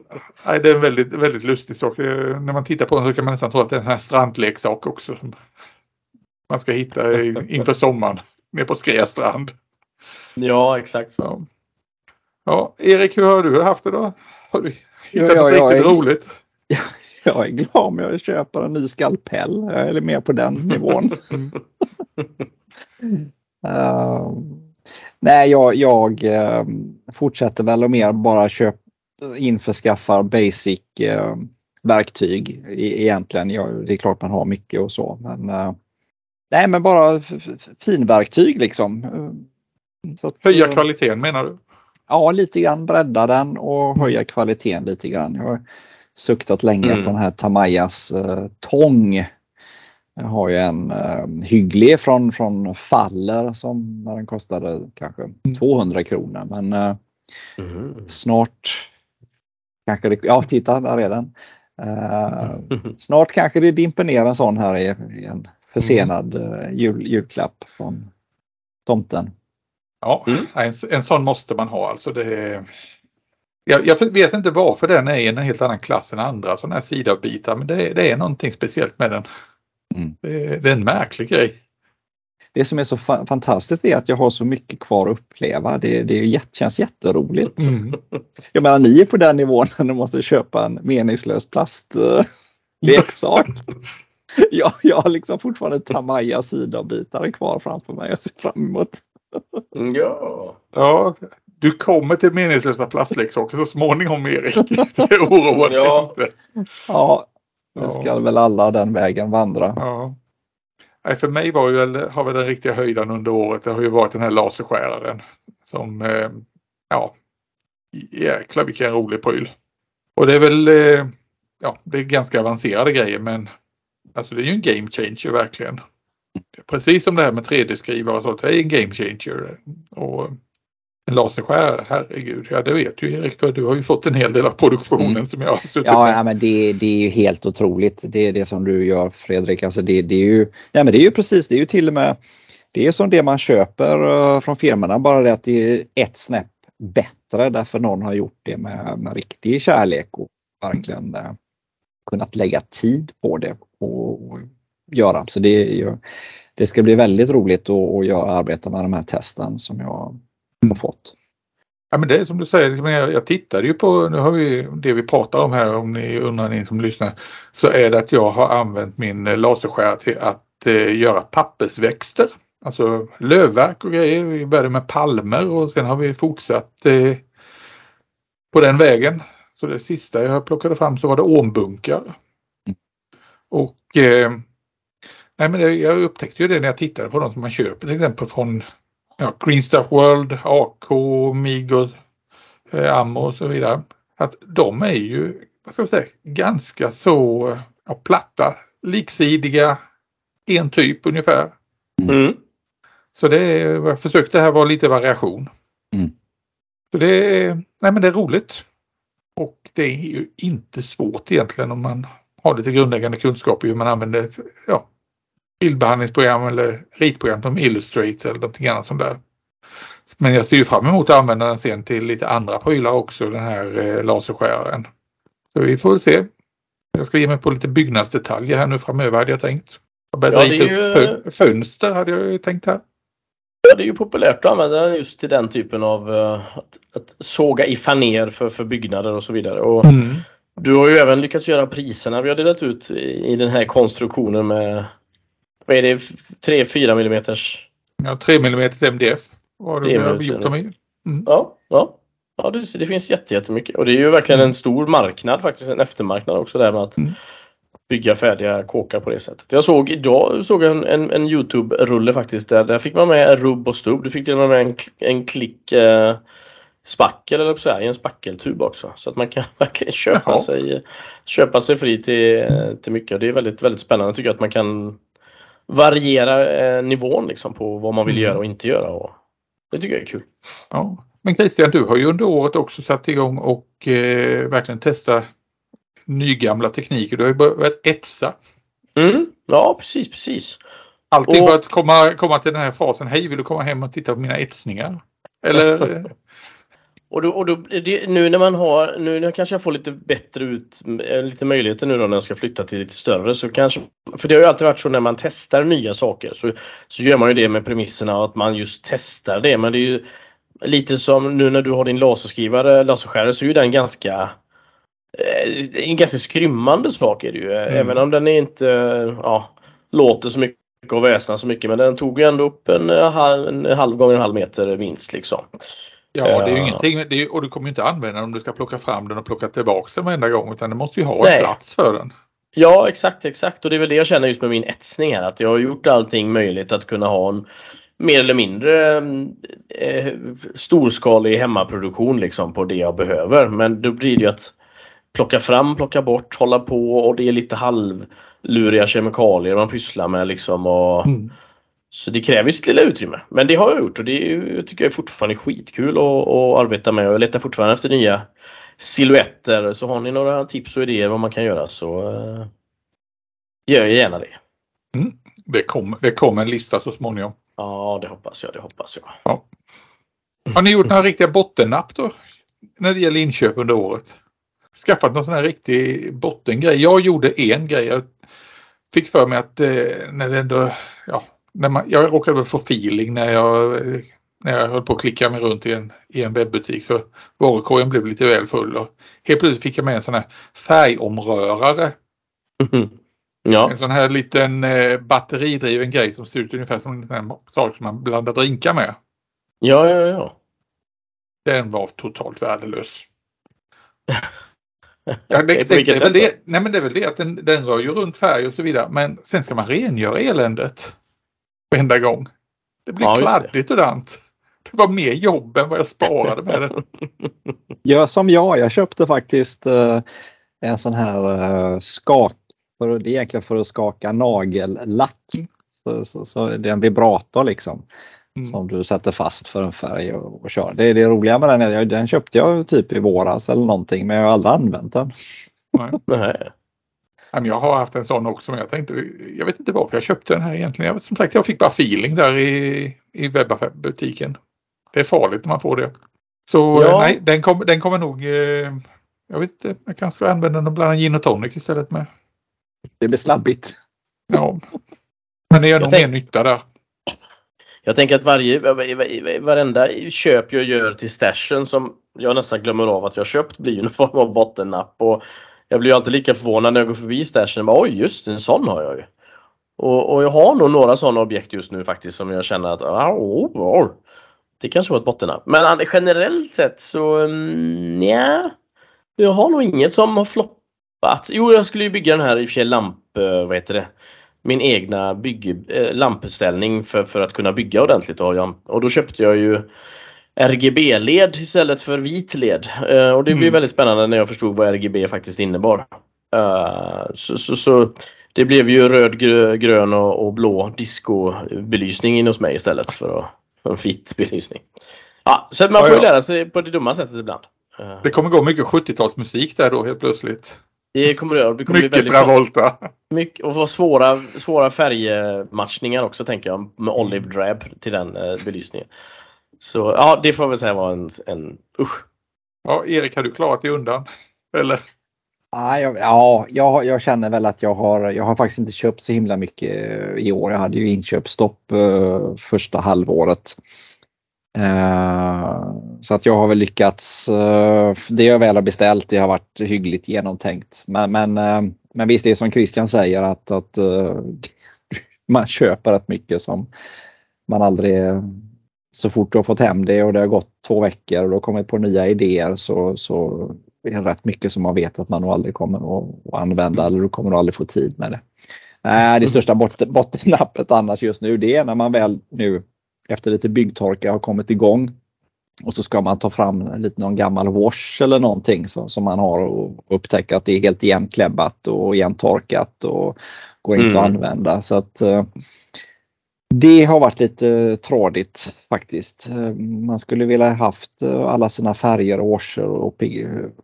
det är en väldigt, väldigt lustig sak. Eh, när man tittar på den så kan man nästan tro att det är en här strandleksak också. Som man ska hitta inför sommaren nere på Skrästrand. Ja, exakt. Så. Ja, Erik, hur har du haft det då? Har du hittat ja, ja, något riktigt är, roligt? Ja, jag är glad om jag köper en ny skalpell. Jag är mer på den nivån. uh, nej, jag, jag uh, fortsätter väl och mer bara köpa införskaffar basic eh, verktyg egentligen. Ja, det är klart man har mycket och så men eh, Nej men bara finverktyg liksom. Att, höja eh, kvaliteten menar du? Ja lite grann bredda den och höja kvaliteten lite grann. Jag har suktat länge mm. på den här Tamayas eh, tång. Jag har ju en eh, hygglig från, från Faller som den kostade kanske 200 mm. kronor men eh, mm. snart Kanske det, ja, titta där redan. Uh, snart kanske det dimper ner en sån här i, i en försenad uh, jul, julklapp från tomten. Ja, mm. en, en sån måste man ha. Alltså det, jag, jag, vet inte varför den är i en helt annan klass än andra sådana här sidobitar men det, det, är någonting speciellt med den. Mm. Det, det, är en märklig grej det som är så fa fantastiskt är att jag har så mycket kvar att uppleva. Det, det jätt, känns jätteroligt. Mm. Jag menar ni är på den nivån när ni måste köpa en meningslös plastleksak. jag, jag har liksom fortfarande Tamaya sidobitar kvar framför mig. Jag ser fram emot. ja. ja, du kommer till meningslösa plastleksaker så småningom Erik. Det oroar dig ja. inte. Ja, det ska väl alla den vägen vandra. Ja. Nej, för mig var ju, har väl den riktiga höjden under året, det har ju varit den här laserskäraren. Som, eh, ja, jäklar vilken rolig pryl. Och det är väl, eh, ja, det är ganska avancerade grejer men alltså det är ju en game changer verkligen. Precis som det här med 3D-skrivare och sånt, det är en game changer. Och en laserskärare, herregud, ja det vet ju Erik för du har ju fått en hel del av produktionen mm. som jag har suttit ja, ja, men det, det är ju helt otroligt det är det som du gör Fredrik. Alltså det, det, är ju, nej, men det är ju precis, det är ju till och med det är som det man köper uh, från firmorna bara det att det är ett snäpp bättre därför någon har gjort det med, med riktig kärlek och verkligen uh, kunnat lägga tid på det och, och göra. Så det, är ju, det ska bli väldigt roligt att, att göra, arbeta med de här testen som jag har fått. Ja, men det är som du säger, liksom, jag, jag tittade ju på, nu har vi det vi pratar om här om ni undrar ni som lyssnar, så är det att jag har använt min laserskärare till att eh, göra pappersväxter. Alltså lövverk och grejer. Vi började med palmer och sen har vi fortsatt eh, på den vägen. Så det sista jag plockade fram så var det ormbunkar. Mm. Och eh, nej men det, jag upptäckte ju det när jag tittade på de som man köper till exempel från ja, Green Stuff World, AK, Migo, eh, Ammo och så vidare. Att de är ju vad ska jag säga, ganska så ja, platta, liksidiga, en typ ungefär. Mm. Så det är, jag försökte här vara lite variation. Mm. Så det är, nej men det är roligt. Och det är ju inte svårt egentligen om man har lite grundläggande kunskap i hur man använder ja, bildbehandlingsprogram eller ritprogram som Illustrator eller någonting annat sånt där. Men jag ser ju fram emot att använda den sen till lite andra prylar också, den här eh, laserskäraren. Så vi får se. Jag ska ge mig på lite byggnadsdetaljer här nu framöver hade jag tänkt. Jag började ja, rita upp fönster hade jag ju tänkt här. Ja, det är ju populärt att använda den just till den typen av uh, att, att, såga i faner för, för byggnader och så vidare. Och mm. Du har ju även lyckats göra priserna vi har delat ut i, i den här konstruktionen med vad är det, 3-4 mm? Ja, 3 mm MDF. Vad har vi gjort dem i. Mm. Ja, ja. ja det, det finns jättemycket och det är ju verkligen mm. en stor marknad faktiskt, en eftermarknad också där med att mm bygga färdiga kåkar på det sättet. Jag såg idag såg en, en, en Youtube-rulle faktiskt där, där fick man med rubb och stubb. Du fick till och med en, en klick eh, spackel eller så här, i en spackeltub också. Så att man kan verkligen köpa sig, köpa sig fri till, till mycket. Det är väldigt, väldigt spännande tycker jag att man kan variera eh, nivån liksom på vad man vill mm. göra och inte göra. Och det tycker jag är kul. Ja. Men Christian, du har ju under året också satt igång och eh, verkligen testa nygamla tekniker. Du har ju börjat etsa. Mm, ja, precis, precis. Alltid och... för att komma, komma till den här frasen. Hej, vill du komma hem och titta på mina etsningar? Eller? och då, och då, det, nu när man har, nu när kanske jag får lite bättre ut, eh, lite möjligheter nu då när jag ska flytta till lite större så kanske, för det har ju alltid varit så när man testar nya saker så, så gör man ju det med premisserna att man just testar det men det är ju lite som nu när du har din laserskrivare, laserskärare så är ju den ganska Eh, en ganska skrymmande sak är det ju. Mm. Även om den inte ja, låter så mycket och väsnar så mycket. Men den tog ju ändå upp en, eh, halv, en halv gånger en halv meter minst liksom. Ja, det är ju uh, ingenting. Är, och du kommer inte använda den om du ska plocka fram den och plocka tillbaka den varenda gång. Utan du måste ju ha nej. en plats för den. Ja, exakt, exakt. Och det är väl det jag känner just med min etsning här. Att jag har gjort allting möjligt att kunna ha en mer eller mindre eh, storskalig hemmaproduktion liksom på det jag behöver. Men då blir det ju att plocka fram, plocka bort, hålla på och det är lite halvluriga kemikalier man pysslar med liksom. Och, mm. Så det kräver sitt lilla utrymme. Men det har jag gjort och det är, tycker jag är fortfarande skitkul att, att arbeta med. Jag letar fortfarande efter nya silhuetter. Så har ni några tips och idéer vad man kan göra så uh, gör jag gärna det. Mm. Det kommer det kom en lista så småningom. Ja, det hoppas jag. Det hoppas jag. Ja. Har ni gjort några riktiga bottennapp då? När det gäller inköp under året? skaffat någon sån här riktig bottengrej. Jag gjorde en grej. Jag fick för mig att eh, när det ändå, ja, när man, jag råkade få feeling när jag, när jag höll på att klicka mig runt i en, i en webbutik så varukorgen blev lite väl full och helt plötsligt fick jag med en sån här färgomrörare. Mm. Ja. En sån här liten eh, batteridriven grej som ser ut ungefär som en sak som man blandar drinkar med. Ja, ja, ja. Den var totalt värdelös. Ja, det, det, det, är väl det, nej men det är väl det att den, den rör ju runt färg och så vidare. Men sen ska man rengöra eländet. Varenda gång. Det blir ja, kladdigt och dant. Det var mer jobb än vad jag sparade med den. Gör som jag. Jag köpte faktiskt uh, en sån här uh, skak. För, det är egentligen för att skaka nagellack. Så, så, så det är en vibrator liksom. Mm. Som du sätter fast för en färg och, och kör. Det är det roliga med den. Är, den köpte jag typ i våras eller någonting men jag har aldrig använt den. Nej. Jag har haft en sån också men jag tänkte, jag vet inte varför jag köpte den här egentligen. Jag, som sagt jag fick bara feeling där i, i webbaffärbutiken. Det är farligt när man får det. Så ja. nej, den, kom, den kommer nog, eh, jag vet inte, jag kanske ska använda den och blanda gin och tonic istället med. Det blir slabbigt. Ja. Men det gör nog mer nytta där. Jag tänker att varje, varenda köp jag gör till stashen som jag nästan glömmer av att jag köpt blir en form av bottennapp. Och jag blir alltid lika förvånad när jag går förbi stashen. Oj just en sån har jag ju. Och, och jag har nog några sådana objekt just nu faktiskt som jag känner att ah, oh, oh, det kanske var ett bottennapp. Men generellt sett så mm, nja jag har nog inget som har floppat. Jo, jag skulle ju bygga den här i och för sig lamp, eh, vad heter det? min egna bygg, eh, lampställning för, för att kunna bygga ordentligt. Och, och då köpte jag ju RGB-led istället för vit led. Uh, och det blev mm. väldigt spännande när jag förstod vad RGB faktiskt innebar. Uh, så, så, så, det blev ju röd, grön och, och blå discobelysning in hos mig istället för att, för en vit belysning. Ja, så man får ja, ja. lära sig på det dumma sättet ibland. Uh. Det kommer gå mycket 70-talsmusik där då helt plötsligt. Det kommer det. Det kommer mycket Travolta. Mycket, och svåra, svåra färgmatchningar också tänker jag med Olive Drab till den belysningen. Så ja, det får jag väl säga var en, en usch. Ja, Erik, har du klarat dig undan? Eller? Ja, jag, jag känner väl att jag har, jag har faktiskt inte köpt så himla mycket i år. Jag hade ju inköpsstopp uh, första halvåret. Uh, så att jag har väl lyckats. Uh, det jag väl har beställt det har varit hyggligt genomtänkt. Men, men, men visst, det är som Christian säger att, att man köper rätt mycket som man aldrig så fort du har fått hem det och det har gått två veckor och du har kommit på nya idéer så, så är det rätt mycket som man vet att man nog aldrig kommer att, använda eller du kommer aldrig få tid med det. Äh, det största bot bottennappet annars just nu det är när man väl nu efter lite byggtorka har kommit igång och så ska man ta fram lite någon gammal wash eller någonting som, som man har och upptäcka att det är helt igenkläbbat och igentorkat och går inte mm. att använda. Så att uh, det har varit lite tradigt faktiskt. Man skulle vilja haft eh, alla sina färger och orser och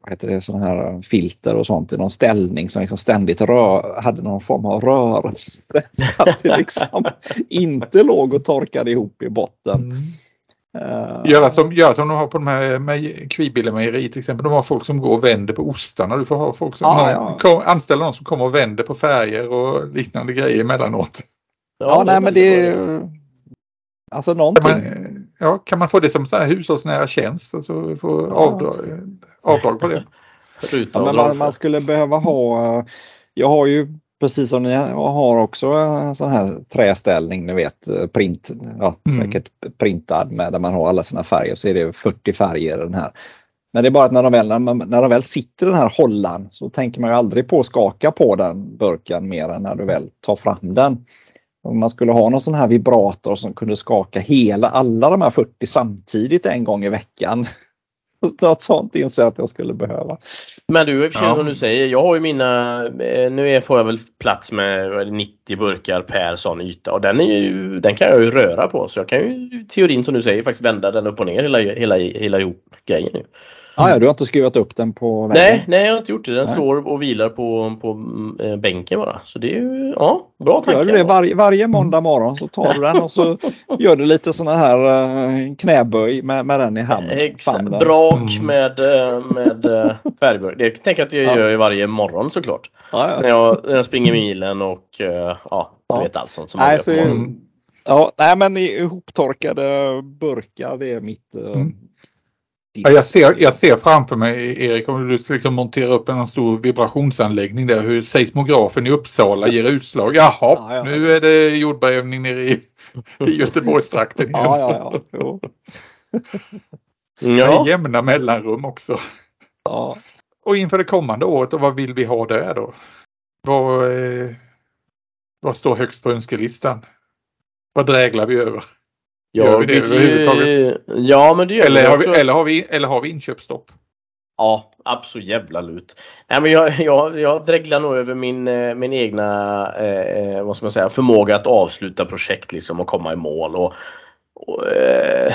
vad heter det, såna här filter och sånt i någon ställning som liksom ständigt rör, hade någon form av rörelse. Det liksom inte låg och torkade ihop i botten. Mm. Uh, göra, som, göra som de har på de här med Kvibille till exempel. De har folk som går och vänder på ostarna. Du får ha folk som ah, någon, ja. anställa någon som kommer och vänder på färger och liknande grejer emellanåt. Ja, ja nej men det är Alltså någonting. Kan man, ja, kan man få det som så här hushållsnära tjänst och så få ja. avdrag, avdrag på det? ja, men man, man, skulle behöva ha, jag har ju precis som ni har också en sån här träställning, ni vet print, ja, mm. säkert printad med där man har alla sina färger så är det 40 färger den här. Men det är bara att när de väl, när, man, när de väl sitter i den här hållan så tänker man ju aldrig på att skaka på den burken mer än när du väl tar fram den. Om man skulle ha någon sån här vibrator som kunde skaka hela, alla de här 40 samtidigt en gång i veckan. Något sånt inser jag att jag skulle behöva. Men du, i ja. som du säger, jag har ju mina, eh, nu får jag väl plats med 90 burkar per sån yta och den, är ju, den kan jag ju röra på så jag kan ju teorin som du säger faktiskt vända den upp och ner hela, hela, hela ihop grejen. Nu. Ah, ja, du har inte skruvat upp den på väggen? Nej, nej jag har inte gjort det. Den nej. står och vilar på, på äh, bänken bara. Så det är ju ja, bra tankar. Gör du det varje, varje måndag morgon så tar du den och så gör du lite sådana här äh, knäböj med, med den i handen. Exakt. Brak mm. med, äh, med äh, färgburk. Det tänker jag att jag ja. gör varje morgon såklart. Ja, ja. När, jag, när jag springer milen och äh, ja, jag vet allt sånt som man nej, gör på morgonen. Ja, nej men ihoptorkade burkar det är mitt mm. Ja, jag, ser, jag ser framför mig Erik om du ska liksom montera upp en stor vibrationsanläggning där hur seismografen i Uppsala ger utslag. Jaha, ja, ja. nu är det jordbävning nere i, i Göteborgstrakten igen. Ja, ja, ja. ja. jämna mellanrum också. Ja. Och inför det kommande året, och vad vill vi ha där då? Vad, eh, vad står högst på önskelistan? Vad dräglar vi över? Gör vi det överhuvudtaget? Ja, men det gör eller, vi har vi, eller, har vi, eller har vi inköpsstopp? Ja, absolut jävla lut. Nej, men jag, jag, jag dreglar nog över min, eh, min egna eh, vad ska man säga, förmåga att avsluta projekt liksom och komma i mål. Och, och, eh,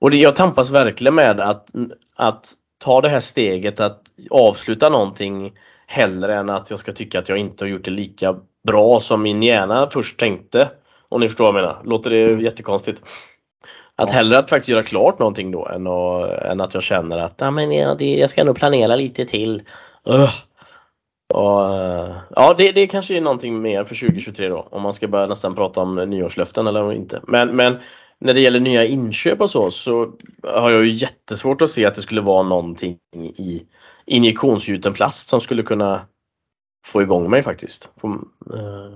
och det, jag tampas verkligen med att, att ta det här steget att avsluta någonting hellre än att jag ska tycka att jag inte har gjort det lika bra som min hjärna först tänkte. Om ni förstår vad jag menar. Låter det mm. jättekonstigt? Att hellre att faktiskt göra klart någonting då än, att, än att jag känner att ah, men ja, det, jag ska nog planera lite till. Uh. Och, ja, det, det kanske är någonting mer för 2023 då. Om man ska börja nästan prata om nyårslöften eller inte. Men, men när det gäller nya inköp och så, så har jag ju jättesvårt att se att det skulle vara någonting i injektionsgjuten plast som skulle kunna få igång mig faktiskt. Få, uh,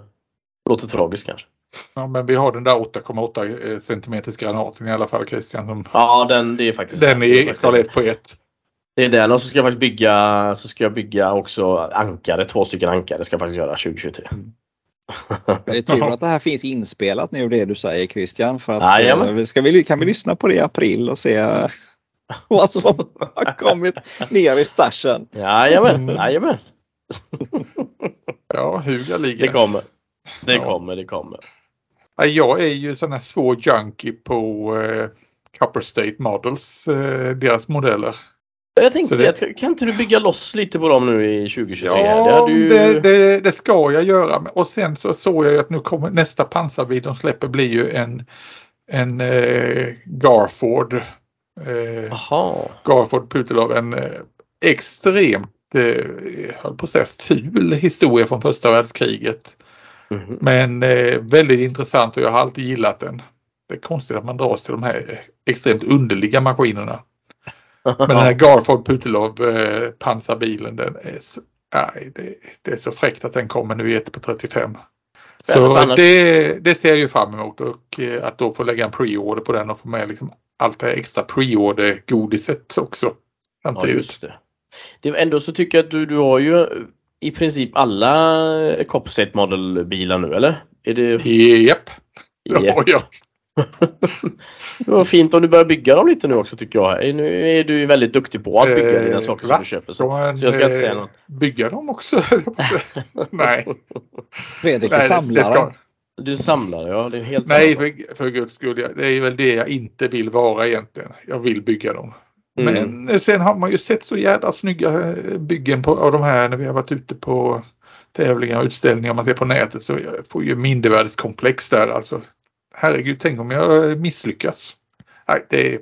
låter tragiskt kanske. Ja, men vi har den där 8,8 eh, centimeters granaten i alla fall Christian. Som, ja, den det är faktiskt Den är 1 på 1. Det är den och så ska jag faktiskt bygga, så ska jag bygga också ankare, två stycken ankare ska jag faktiskt göra 2023. Mm. Det är tur att det här finns inspelat nu det du säger Christian. För att, ja, ska vi, kan vi lyssna på det i april och se vad som har kommit ner i stashen. Jajamän, jajamän. Ja, Huga ligger. Det kommer. Det kommer, det kommer. Jag är ju sån här svår junkie på eh, Copper State Models, eh, deras modeller. Jag tänkte, det... kan inte du bygga loss lite på dem nu i 2023? Ja, det, ju... det, det, det, ska jag göra. Och sen så såg jag att nu kommer nästa pansarbil de släpper blir ju en, en eh, Garford. Eh, Garford Putilov, en eh, extremt höll på att säga, ful historia från första världskriget. Mm. Men eh, väldigt intressant och jag har alltid gillat den. Det är konstigt att man dras till de här extremt underliga maskinerna. Men den här Garford Putilov eh, pansarbilen den är så, nej, det, det, är så fräckt att den kommer nu i 1 på 35. Så det, det ser jag ju fram emot och eh, att då få lägga en preorder på den och få med liksom allt det extra preorder godiset också. Ja, just det. det. Ändå så tycker jag att du, du har ju i princip alla Copstate Model bilar nu eller? Är det... Japp, det har jag. det var fint om du börjar bygga dem lite nu också tycker jag. Nu är du väldigt duktig på att bygga eh, dina saker va? som du köper. Så, så jag ska inte säga något. Bygga dem också? Nej. Fredrik är samlare. Du samlar, ja. Det är helt Nej, för, för guds skull. Det är väl det jag inte vill vara egentligen. Jag vill bygga dem. Mm. Men sen har man ju sett så jädra snygga byggen på, av de här när vi har varit ute på tävlingar och utställningar man ser på nätet så jag får ju mindervärdeskomplex där alltså herregud, tänk om jag misslyckas. Nej, det är,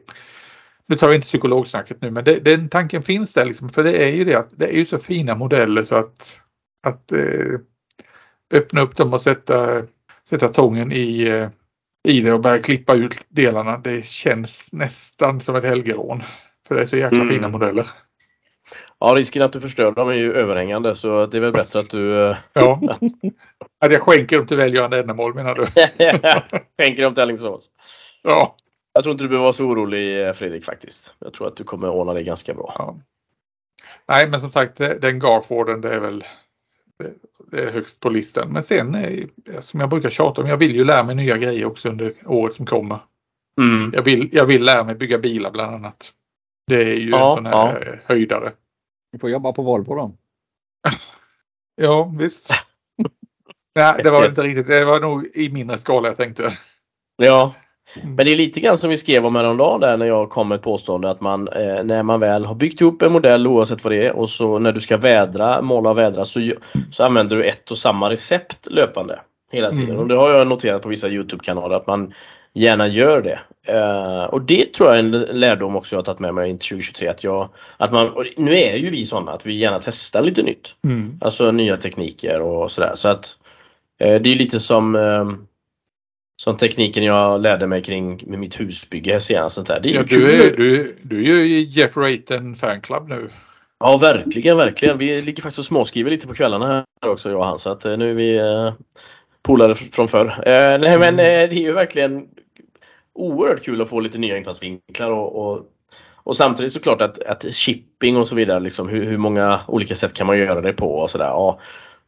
nu tar vi inte psykologsnacket nu, men det, den tanken finns där liksom, för det är ju det att det är ju så fina modeller så att, att eh, öppna upp dem och sätta, sätta tången i, eh, i det och börja klippa ut delarna. Det känns nästan som ett helgerån. För det är så jäkla mm. fina modeller. Ja, risken att du förstör dem är ju överhängande så det är väl bättre att du... Eh, ja. att jag skänker dem till välgörande ändamål menar du? skänker dem till Alingsås? Ja. Jag tror inte du behöver vara så orolig eh, Fredrik faktiskt. Jag tror att du kommer ordna det ganska bra. Ja. Nej, men som sagt den Garforden det är väl det är högst på listan. Men sen som jag brukar tjata om, jag vill ju lära mig nya grejer också under året som kommer. Mm. Jag, vill, jag vill lära mig bygga bilar bland annat. Det är ju ja, en sån här ja. höjdare. Du får jobba på Volvo då. ja, visst. Nej, det var inte riktigt. Det var nog i mindre skala jag tänkte. Ja, mm. men det är lite grann som vi skrev om häromdagen där när jag kom med ett påstående att man eh, när man väl har byggt ihop en modell oavsett vad det är och så när du ska vädra, måla och vädra så, så använder du ett och samma recept löpande hela tiden. Mm. Och det har jag noterat på vissa Youtube-kanaler att man gärna gör det. Uh, och det tror jag är en lärdom också jag har tagit med mig in 2023. Att jag, att man, nu är ju vi sådana att vi gärna testar lite nytt. Mm. Alltså nya tekniker och sådär. Så att uh, det är lite som uh, som tekniken jag lärde mig kring med mitt husbygge senast. Sånt där. Det är ja, du, är, du, du är ju Jeff Raten fanclub nu. Ja verkligen, verkligen. Vi ligger faktiskt och småskriver lite på kvällarna här också jag och han. Så att nu är vi polare från förr. Eh, nej men mm. det är ju verkligen oerhört kul att få lite nya infallsvinklar och, och, och samtidigt såklart att, att shipping och så vidare, liksom, hur, hur många olika sätt kan man göra det på och sådär. Ja.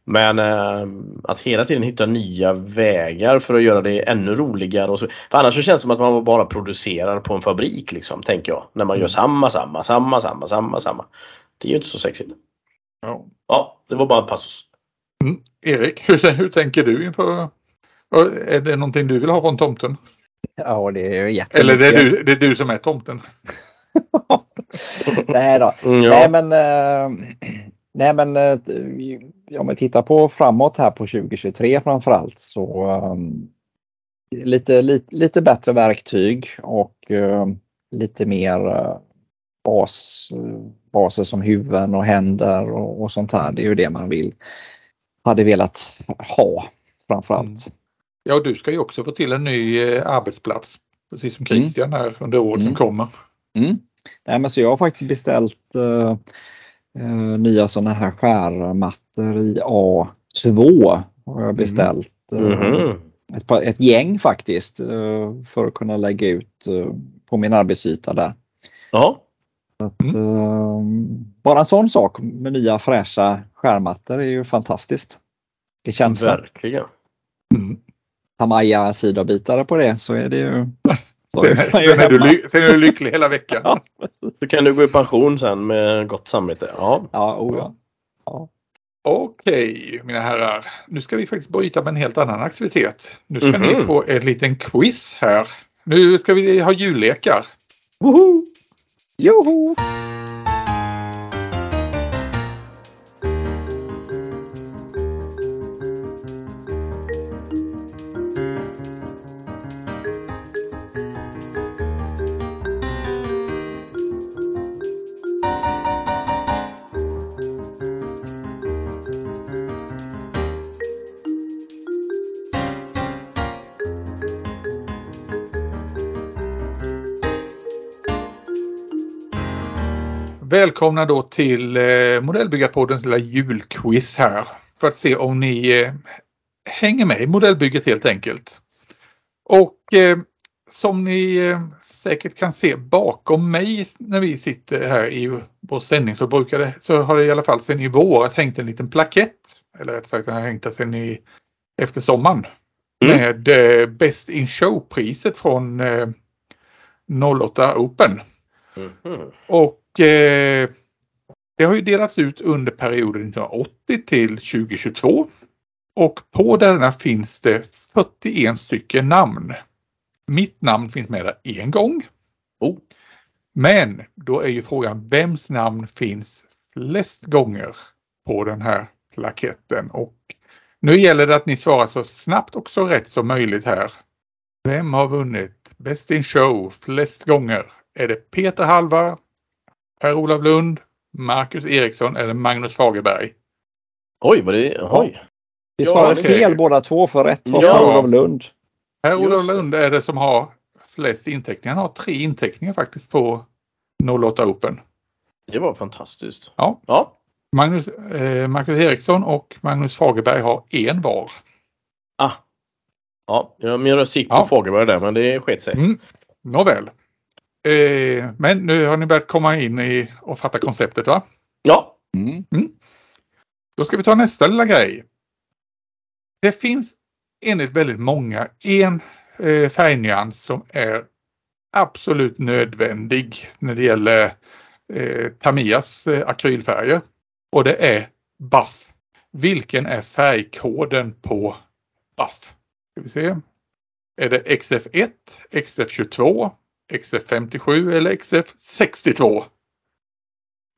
Men eh, att hela tiden hitta nya vägar för att göra det ännu roligare. Och så, för annars så känns det som att man bara producerar på en fabrik liksom, tänker jag. När man gör mm. samma, samma, samma, samma, samma, samma. Det är ju inte så sexigt. Ja, ja det var bara en passus. Mm. Erik, hur, hur tänker du inför... Är det någonting du vill ha från tomten? Ja, det är jättemycket. Eller det är du, det är du som är tomten? nej då. Mm, ja. Nej men, äh, nej men äh, om vi tittar på framåt här på 2023 framförallt så ähm, lite, lite, lite bättre verktyg och äh, lite mer äh, bas, baser som huvuden och händer och, och sånt här. Det är ju det man vill hade velat ha framförallt. Mm. Ja, du ska ju också få till en ny eh, arbetsplats. Precis som mm. Christian här under året mm. som kommer. Mm. Nej, men så jag har faktiskt beställt uh, uh, nya sådana här skärmattor i A2. Har jag beställt. Uh, ett, ett, gäng faktiskt för att kunna lägga ut på min arbetsyta där. Ja. Att, mm. bara en sån sak med nya fräscha skärmattor är ju fantastiskt. Det känns Verkligen. Mm ta Maja sidobitare på det så är det ju... Så är sen, är du, sen är du lycklig hela veckan. ja. Så kan du gå i pension sen med gott samvete. Ja, ja, oh ja. ja. Okej mina herrar, nu ska vi faktiskt bryta med en helt annan aktivitet. Nu ska mm -hmm. ni mhm. få en liten quiz här. Nu ska vi ha jullekar. Woho! Juhu! Välkomna då till eh, Modellbyggarpoddens lilla julquiz här. För att se om ni eh, hänger med i modellbygget helt enkelt. Och eh, som ni eh, säkert kan se bakom mig när vi sitter här i vår sändning så brukar det, så har det i alla fall sedan i våras hängt en liten plakett. Eller rätt sagt den har hängt sedan i efter sommaren. Mm. Med eh, Best in Show-priset från eh, 08 Open. Mm. Och eh, det har ju delats ut under perioden 1980 till 2022. Och på denna finns det 41 stycken namn. Mitt namn finns med där en gång. Oh. Men då är ju frågan vems namn finns flest gånger på den här plaketten och nu gäller det att ni svarar så snabbt och så rätt som möjligt här. Vem har vunnit Best in Show flest gånger? Är det Peter Halvar, Per-Olof Lund, Marcus Eriksson eller Magnus Fagerberg? Oj, vad det Oj. Vi svarade ja, fel båda två för rätt var ja. Per-Olof Lund. Per-Olof Lund är det som har flest inteckningar. Han har tre inteckningar faktiskt på 08 Open. Det var fantastiskt. Ja. ja. Magnus, eh, Marcus Eriksson och Magnus Fagerberg har en var. Ah. Ja, min röst gick på ja. Fagerberg där men det sket sig. Mm. Nåväl. Eh, men nu har ni börjat komma in i och fatta konceptet va? Ja. Mm. Mm. Då ska vi ta nästa lilla grej. Det finns enligt väldigt många en eh, färgnyans som är absolut nödvändig när det gäller eh, Tamiyas eh, akrylfärger. Och det är buff. Vilken är färgkoden på buff? Ska vi se. Är det XF1, XF22, XF57 eller XF62?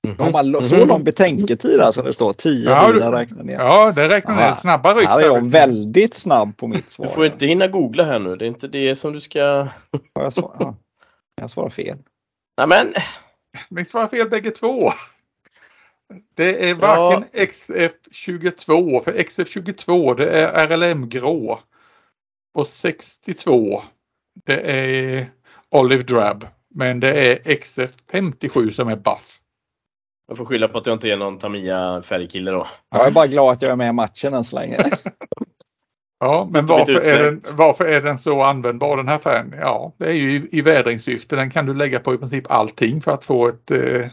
Mm. Har man så lång betänketid alltså det står 10 ja, bilar räknar ner? Ja, det räknar ner. Snabba ryck. Här är jag väldigt snabb på mitt svar. Du får inte hinna googla här nu. Det är inte det som du ska... jag, svarar, jag svarar fel. Nej men. Ni svarar fel bägge två. Det är varken ja. XF22 för XF22 det är RLM grå. Och 62 det är Olive Drab. Men det är XF57 som är buff. Jag får skylla på att jag inte är någon Tamiya färgkille då. Jag är bara glad att jag är med i matchen än så länge. ja, men varför är, den, varför är den så användbar den här färgen? Ja, det är ju i, i vädringssyfte. Den kan du lägga på i princip allting för att få ett eh,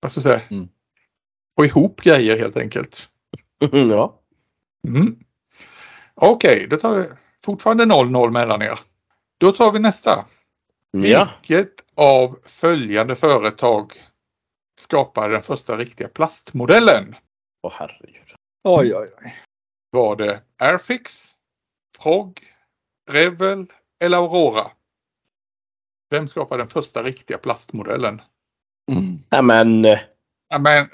vad ska jag säga, mm få ihop grejer helt enkelt. ja. Mm. Okej, okay, då tar vi fortfarande 0-0 mellan er. Då tar vi nästa. Ja. Vilket av följande företag skapade den första riktiga plastmodellen? Åh oh, herregud. Oj, oj, oj. Var det Airfix, Frog, Revel eller Aurora? Vem skapade den första riktiga plastmodellen? Mm. Ja, men... Ja, men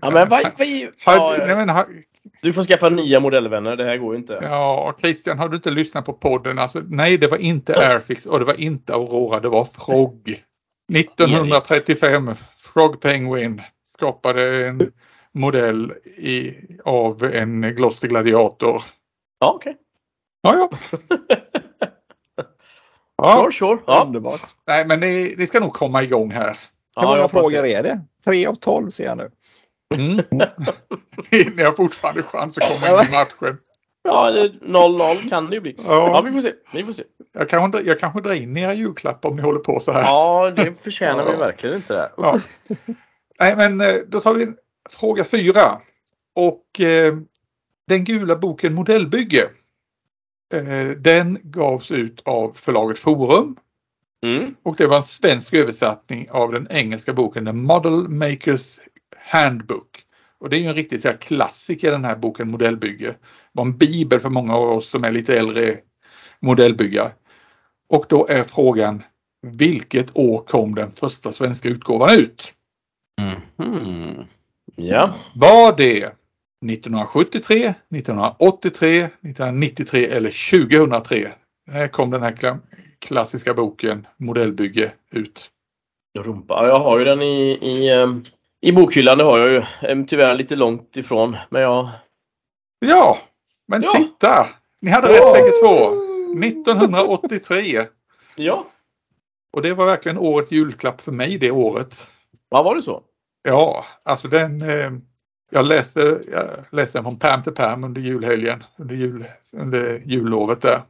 Ja, men vad, vad, ja, nej, men, du får skaffa nya modellvänner, det här går ju inte. Ja, Christian, har du inte lyssnat på podden? Alltså, nej, det var inte ja. Airfix och det var inte Aurora, det var Frog. 1935, Frog Penguin skapade en modell i, av en Gloster Gladiator. Ja, okej. Okay. Ja, ja. ja. Sure, sure. Ja. Underbart. Nej, men ni, ni ska nog komma igång här. Hur många frågor är det? Tre av tolv ser jag nu. Mm. Ni har fortfarande chans att komma in i matchen. Ja, 0-0 kan det ju bli. Ja. ja, vi får se. Vi får se. Jag kanske, jag kanske drar in era julklappar om ni håller på så här. Ja, det förtjänar ja. vi verkligen inte. Ja. Nej, men eh, då tar vi fråga fyra. Och eh, den gula boken Modellbygge. Eh, den gavs ut av förlaget Forum. Mm. Och det var en svensk översättning av den engelska boken The Model Makers Handbook. Och det är ju en riktigt så klassiker den här boken Modellbygge. Det var en bibel för många av oss som är lite äldre modellbyggare. Och då är frågan vilket år kom den första svenska utgåvan ut? Mm. Ja. Var det 1973, 1983, 1993 eller 2003? Här kom den här klassiska boken Modellbygge ut. Rumpa, jag har ju den i, i ehm, i bokhyllan, det har jag ju. Tyvärr lite långt ifrån, men jag... Ja, men ja. titta! Ni hade rätt bägge två. 1983. Ja. Och det var verkligen årets julklapp för mig det året. Ja, var det så? Ja, alltså den eh, jag läste, jag läste den från pärm till pärm under julhelgen, under, jul, under jullovet där.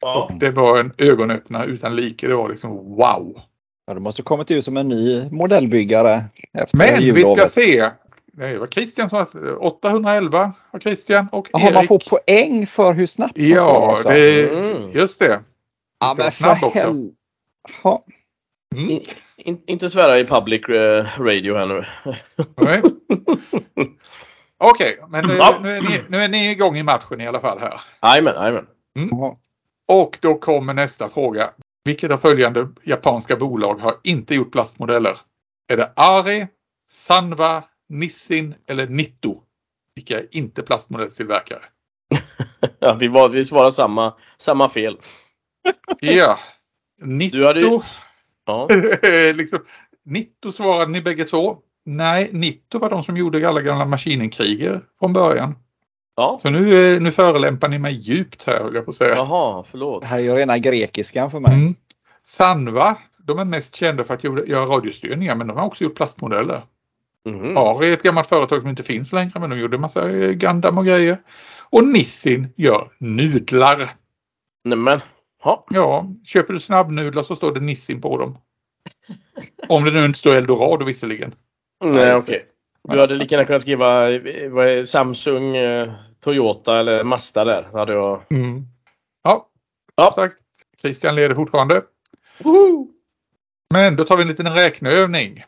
Ja. Och det var en ögonöppnare utan like. Det var liksom wow! Ja, du måste kommit ut som en ny modellbyggare. Efter Men jullovet. vi ska se. Det var Christian som var 811 har Christian och Aha, Erik. man får poäng för hur snabbt man Ja, det, mm. just det. Ja, men för hel... Mm. In, in, inte svära i public uh, radio här nu. Okej, okay, men nu, nu, är ni, nu är ni igång i matchen i alla fall här. Jajamän, jajamän. Mm. Och då kommer nästa fråga. Vilket av följande japanska bolag har inte gjort plastmodeller? Är det Ari, Sanwa, Nissin eller Nitto? Vilka är inte plastmodellstillverkare? ja, vi, var, vi svarar samma, samma fel. ja. Nitto. Du hade Ja. liksom, Nitto svarade ni bägge två. Nej, Nitto var de som gjorde alla gamla maskinenkriger från början. Ja. Så nu, nu förelämpar ni mig djupt här höll jag på att säga. Jaha, förlåt. Det här är ju rena grekiskan för mig. Mm. Sanva, de är mest kända för att göra radiostyrningar men de har också gjort plastmodeller. Mm. Ari är ett gammalt företag som inte finns längre men de gjorde massa eh, Gundam och grejer. Och Nissin gör nudlar. Nämen. Ha. Ja, köper du snabbnudlar så står det Nissin på dem. Om det nu inte står Eldorado visserligen. Nej, okej. Okay. Du hade lika gärna kunnat skriva vad Samsung, eh, Toyota eller Mazda där. Hade jag... Mm. Ja, ja. sagt. Christian leder fortfarande. Woho! Men då tar vi en liten räkneövning.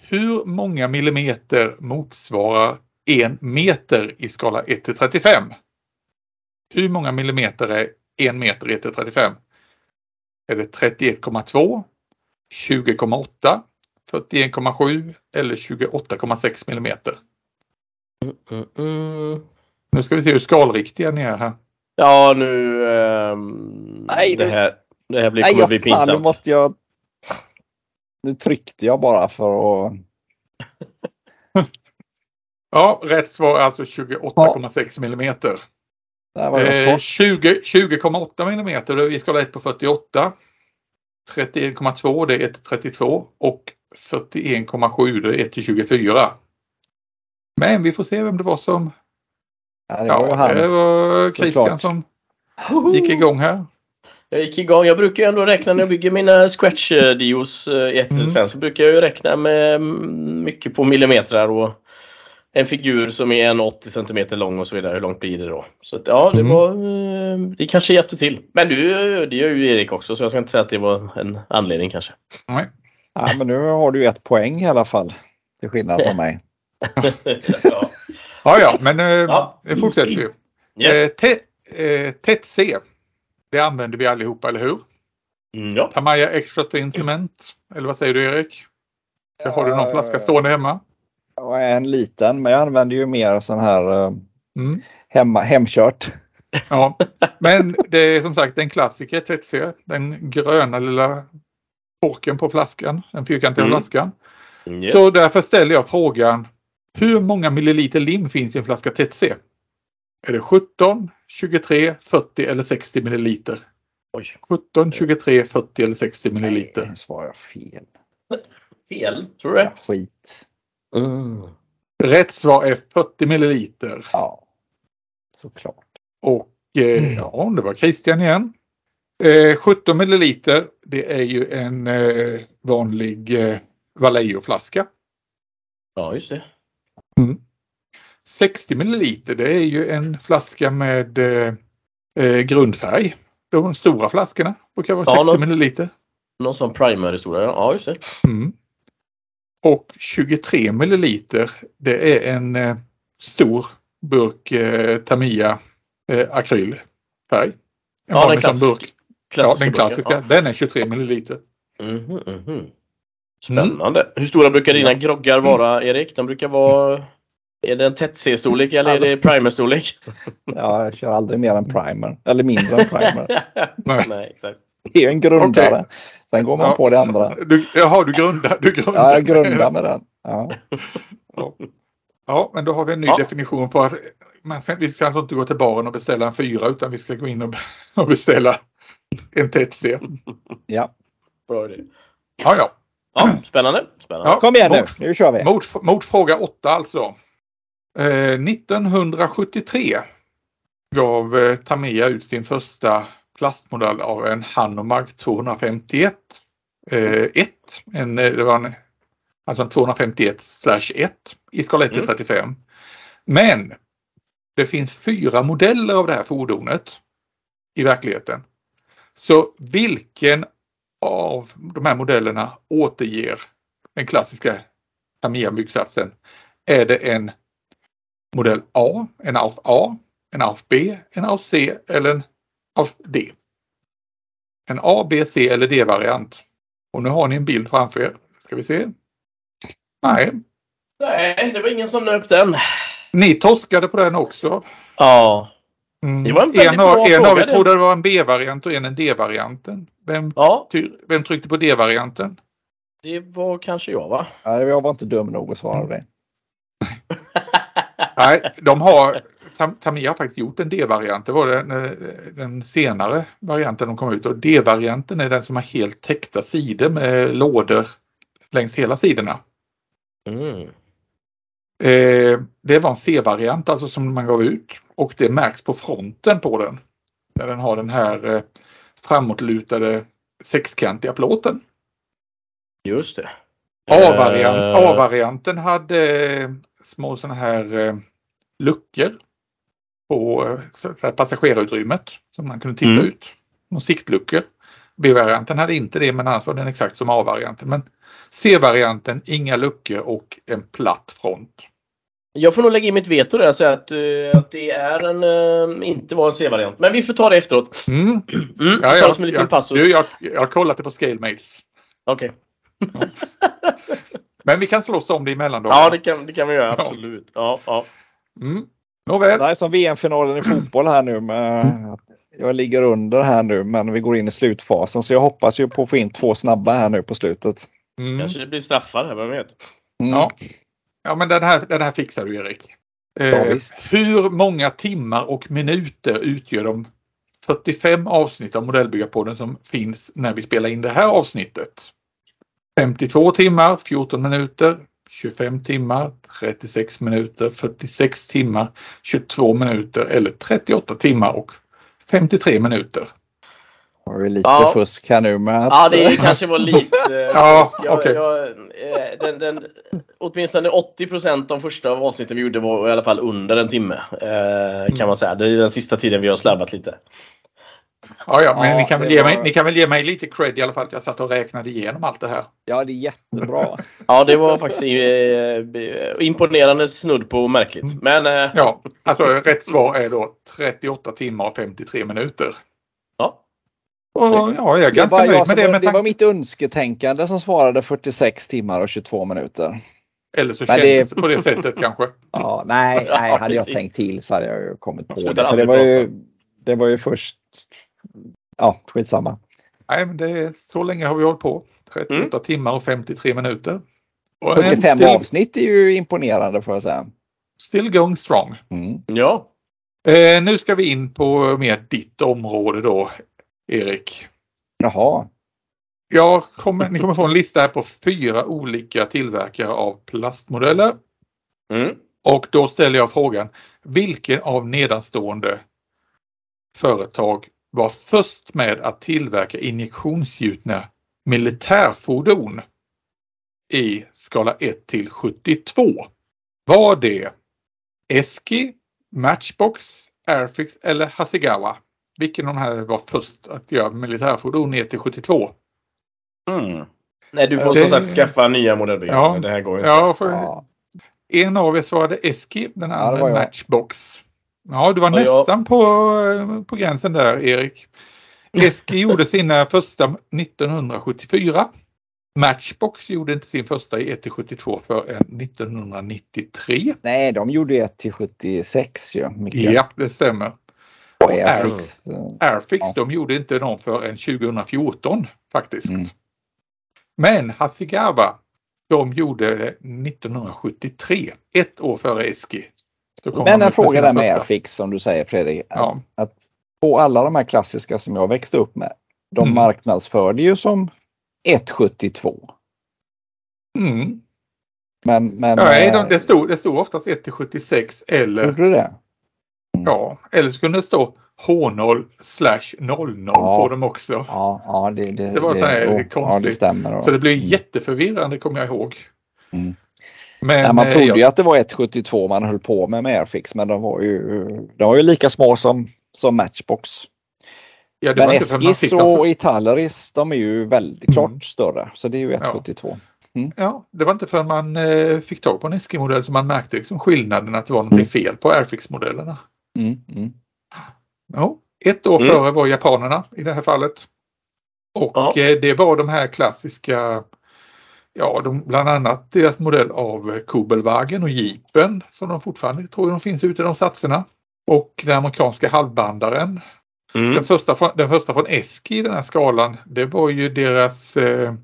Hur många millimeter motsvarar en meter i skala 1 till 35? Hur många millimeter är en meter 1 till 35? Är det 31,2, 20,8, 41,7 eller 28,6 millimeter? Nu ska vi se hur skalriktiga ni är här. Ja nu... Um, nej, det, här, det här blir, kommer nej, bli pinsamt. Fan, nu måste jag... Nu tryckte jag bara för att... ja, rätt svar är alltså 28,6 ja. millimeter. 20,8 eh, millimeter, vi ska ha 1 på 48. 31,2 det är 1 till 32 och 41,7 det är 1 till 24. Men vi får se vem det var som... Ja, det var, ja, det var Christian som gick igång här. Jag gick igång. Jag brukar ju ändå räkna när jag bygger mina scratch-dios i 1 till 5 så brukar jag ju räkna med mycket på millimeter och en figur som är 1,80 cm lång och så vidare. Hur långt blir det då? Så att, ja, det mm. var eh, Det kanske hjälpte till. Men du, det gör ju Erik också så jag ska inte säga att det var en anledning kanske. Nej. Ja, men nu har du ett poäng i alla fall. Till skillnad från mig. ja. ja, ja, men eh, ja. det fortsätter ju. Yes. Eh, tätt C. Det använder vi allihopa, eller hur? Mm, ja. Tamaya Extra Cement. Eller vad säger du Erik? Har du någon flaska stående hemma? och en liten, men jag använder ju mer sån här eh, mm. hemma, hemkört. Ja, men det är som sagt en klassiker, TTC. Den gröna lilla korken på flaskan, den fyrkantiga mm. flaskan. Yep. Så därför ställer jag frågan, hur många milliliter lim finns i en flaska TTC? Är det 17, 23, 40 eller 60 milliliter? Oj. 17, 23, 40 eller 60 milliliter? Nej, svarar jag fel. Fel, tror du? Skit. Mm. Rätt svar är 40 milliliter. Ja, såklart. Och eh, mm. ja, det var Christian igen. Eh, 17 milliliter, det är ju en eh, vanlig eh, Vallejo-flaska. Ja, just det. Mm. 60 milliliter, det är ju en flaska med eh, eh grundfärg. De stora flaskorna brukar vara ja, 60 någon, milliliter. Någon sån primer-historia, ja just det. Mm. Och 23 milliliter det är en eh, stor burk eh, Tamiya eh, akrylfärg. En ja, den klass burk. Ja, den klassiska. Ja. Den är 23 milliliter. Mm -hmm, mm -hmm. Spännande. Mm. Hur stora brukar dina groggar vara Erik? De brukar vara är det en tätt C-storlek eller är det primer-storlek? Ja, jag kör aldrig mer än primer. Eller mindre än primer. Nej. Nej, exakt. Det är ju en grundare. Okay. Sen går man ja. på det andra. Du, jaha, du grundar, du grundar. Ja, jag grundar med den. Ja. ja. ja men då har vi en ny ja. definition på att man vi ska alltså inte gå till baren och beställa en fyra utan vi ska gå in och, och beställa en tätt C. Ja. Bra idé. Ja, ja. Ja, spännande. spännande. Ja, Kom igen nu, mot, nu kör vi. Mot, mot fråga 8 alltså. Eh, 1973 gav eh, Tamiya ut sin första plastmodell av en Hanomag 251. Eh, 1. En, eh, det var en, alltså en 251 slash 1 i skala 1 till 35. Mm. Men det finns fyra modeller av det här fordonet i verkligheten. Så vilken av de här modellerna återger den klassiska Tamiya-byggsatsen? Är det en modell A, en AUF A, en AUF B, en AUF C eller en AUF D? En A, B, C eller D-variant. Och nu har ni en bild framför er. Ska vi se? Nej. Nej, det var ingen som nöp den. Ni torskade på den också. Ja. Mm. Det var en av, bra en av er trodde det var en B-variant och en en D-varianten. Vem, ja. vem tryckte på D-varianten? Det var kanske jag va? Nej, jag var inte dum nog att svara det. Nej, de har Tamiya har faktiskt gjort en D-variant. Det var den, den senare varianten de kom ut och D-varianten är den som har helt täckta sidor med lådor längs hela sidorna. Mm. Eh, det var en C-variant alltså som man gav ut och det märks på fronten på den. Där den har den här eh, framåtlutade sexkantiga plåten. Just det. A-variant, uh... A-varianten hade små sådana här eh, luckor på eh, passagerarutrymmet som man kunde titta mm. ut. Någon siktluckor. B-varianten hade inte det men annars var den exakt som A-varianten. Men C-varianten, inga luckor och en platt front. Jag får nog lägga in mitt veto där och säga att, uh, att det är en, uh, inte var en C-variant. Men vi får ta det efteråt. Mm. Mm, ja, ja, som en liten passus. Jag, jag, jag har kollat det på Scalemates. Okej. Okay. Men vi kan slåss om det emellan då. Ja, det kan, det kan vi göra. Absolut. Ja, ja. Mm. Nåväl. Det är som VM-finalen i fotboll här nu. Med, jag ligger under här nu men vi går in i slutfasen så jag hoppas ju på att få in två snabba här nu på slutet. Mm. Kanske det blir straffar här, vem vet? Mm. Ja. ja, men den här, den här fixar du Erik. Eh, ja, hur många timmar och minuter utgör de 45 avsnitt av Modellbyggarpodden som finns när vi spelar in det här avsnittet? 52 timmar, 14 minuter, 25 timmar, 36 minuter, 46 timmar, 22 minuter eller 38 timmar och 53 minuter. Har vi lite ja. fusk här nu med att... Ja, det kanske var lite ja, jag, okay. jag, eh, den, den, Åtminstone 80 procent av första avsnitten vi gjorde var i alla fall under en timme. Eh, kan mm. man säga. Det är den sista tiden vi har släbat lite. Ja, ja, men ja, ni, kan väl ge var... mig, ni kan väl ge mig lite cred i alla fall att jag satt och räknade igenom allt det här. Ja, det är jättebra. ja, det var faktiskt eh, imponerande snudd på märkligt. Mm. Men, eh... Ja, alltså rätt svar är då 38 timmar och 53 minuter. Ja. Och, ja, jag är ganska nöjd med det. Var, det var mitt önsketänkande som svarade 46 timmar och 22 minuter. Eller så kändes det på det sättet kanske. Ja, nej, nej hade jag tänkt till så hade jag kommit på det. För det, var ju, det var ju först ja, skitsamma. Nej, men det är, så länge har vi hållit på. 38 mm. timmar och 53 minuter. Och 45 still, avsnitt är ju imponerande får jag säga. Still going strong. Mm. Ja. Eh, nu ska vi in på mer ditt område då, Erik. Jaha. Jag kommer, ni kommer få en lista här på fyra olika tillverkare av plastmodeller. Mm. Och då ställer jag frågan, vilken av nedanstående företag var först med att tillverka injektionsgjutna militärfordon i skala 1 till 72. Var det Eski, Matchbox, Airfix eller Hasegawa? Vilken av de här var först att göra militärfordon ner till 72? Mm. Nej, du får det... som sagt skaffa nya modellbilar. Ja, det här går inte. Ja, för... ja. En av er svarade Eski, den andra ja, Matchbox. Ja, du var ja, nästan på, på gränsen där Erik. Eski gjorde sina första 1974. Matchbox gjorde inte sin första i 1 72 förrän 1993. Nej, de gjorde 1 till 76 ju. Mycket. Ja, det stämmer. Och Airfix, Airfix ja. de gjorde inte någon förrän 2014 faktiskt. Mm. Men Hasegawa, de gjorde det 1973, ett år före Eski. Men en fråga där med Airfix som du säger Fredrik. Ja. Att, på alla de här klassiska som jag växte upp med. De mm. marknadsförde ju som 172. Mm. Men, men, Nej, de, det, stod, det stod oftast 1 till 76 eller... Gjorde det? Mm. Ja, eller så kunde det stå H0 slash 00 ja. på dem också. Ja, ja det, det, det var så här oh, konstigt. Ja, det stämmer. Så det blev mm. jätteförvirrande kommer jag ihåg. Mm. Men, Nej, man trodde jag... ju att det var 1,72 man höll på med med Airfix men de var ju, de var ju lika små som, som Matchbox. Ja, men Eskis och Italeris de är ju väldigt klart mm. större så det är ju 1,72. Mm. Ja, det var inte förrän man eh, fick tag på en Eski-modell som man märkte liksom skillnaden att det var något mm. fel på Airfix-modellerna. Mm. Mm. Ja, ett år mm. före var japanerna i det här fallet. Och ja. eh, det var de här klassiska, ja de, bland annat deras modell av Kubelwagen och Jeepen som de fortfarande tror de finns ute i de satserna. Och den amerikanska halvbandaren. Mm. Den, första, den första från Eski i den här skalan det var ju deras eh,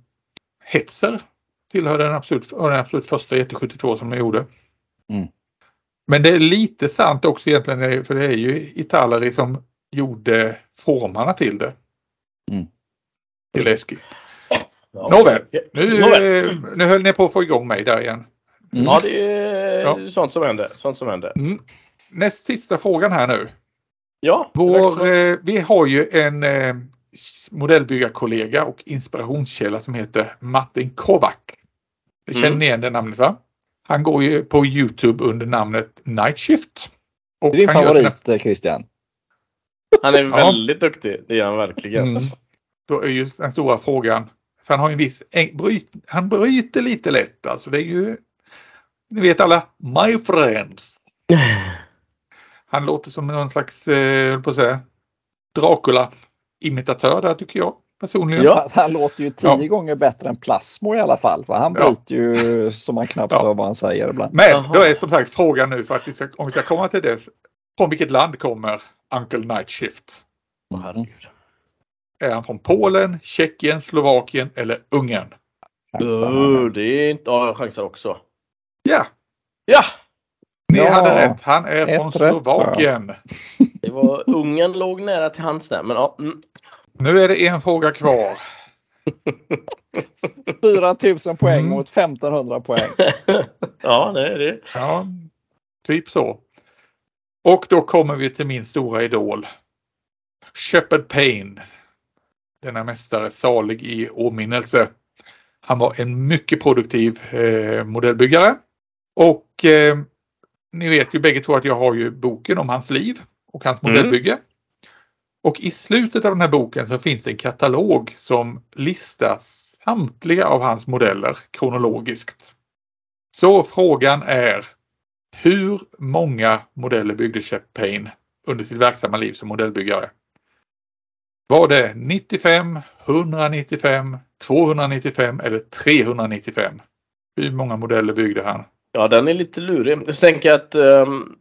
Hetzer tillhör den absolut, den absolut första ET72 som de gjorde. Mm. Men det är lite sant också egentligen för det är ju Italari som gjorde formarna till det. Mm. Till Eski. Ja. Nåväl, nu, Nåväl. nu höll ni på att få igång mig där igen. Mm. Ja, det är ja. sånt som händer. Sånt som händer. Mm. Näst sista frågan här nu. Ja. Vår, eh, vi har ju en eh, modellbyggarkollega och inspirationskälla som heter Martin Kovac. Känner mm. ni igen det namnet va? Han går ju på Youtube under namnet Night Shift. Och det är din favorit sina... Christian. Han är väldigt ja. duktig, det är han verkligen. Mm. Då är ju den stora frågan, för han har en viss, bryt, han bryter lite lätt alltså. Det är ju, ni vet alla, my friends. Han låter som någon slags, eh, på att säga, Dracula-imitatör där tycker jag personligen. Ja, han låter ju tio ja. gånger bättre än Plasmo i alla fall. För han bryter ja. ju som man knappt hör vad han säger ibland. Men Aha. då är som sagt frågan nu för att vi ska, om vi ska komma till det. Från vilket land kommer Uncle Night Shift? Oh, är han från Polen, Tjeckien, Slovakien eller Ungern? Uh, det är inte... Ja, jag chansar också. Ja! Ja! Ni ja, hade rätt. Han är från Slovakien. Rätt, det var Ungern låg nära till hands där, men ja. Mm. Nu är det en fråga kvar. 4000 poäng mm. mot 1500 poäng. ja, det är det. Ja, typ så. Och då kommer vi till min stora idol. Shepard Payne. Denna mästare salig i åminnelse. Han var en mycket produktiv eh, modellbyggare. Och eh, ni vet ju bägge två att jag har ju boken om hans liv och hans mm. Och i slutet av den här boken så finns det en katalog som listar samtliga av hans modeller kronologiskt. Så frågan är hur många modeller byggde Shep Payne under sitt verksamma liv som modellbyggare? Var det 95, 195, 295 eller 395? Hur många modeller byggde han? Ja, den är lite lurig. Jag tänker att um,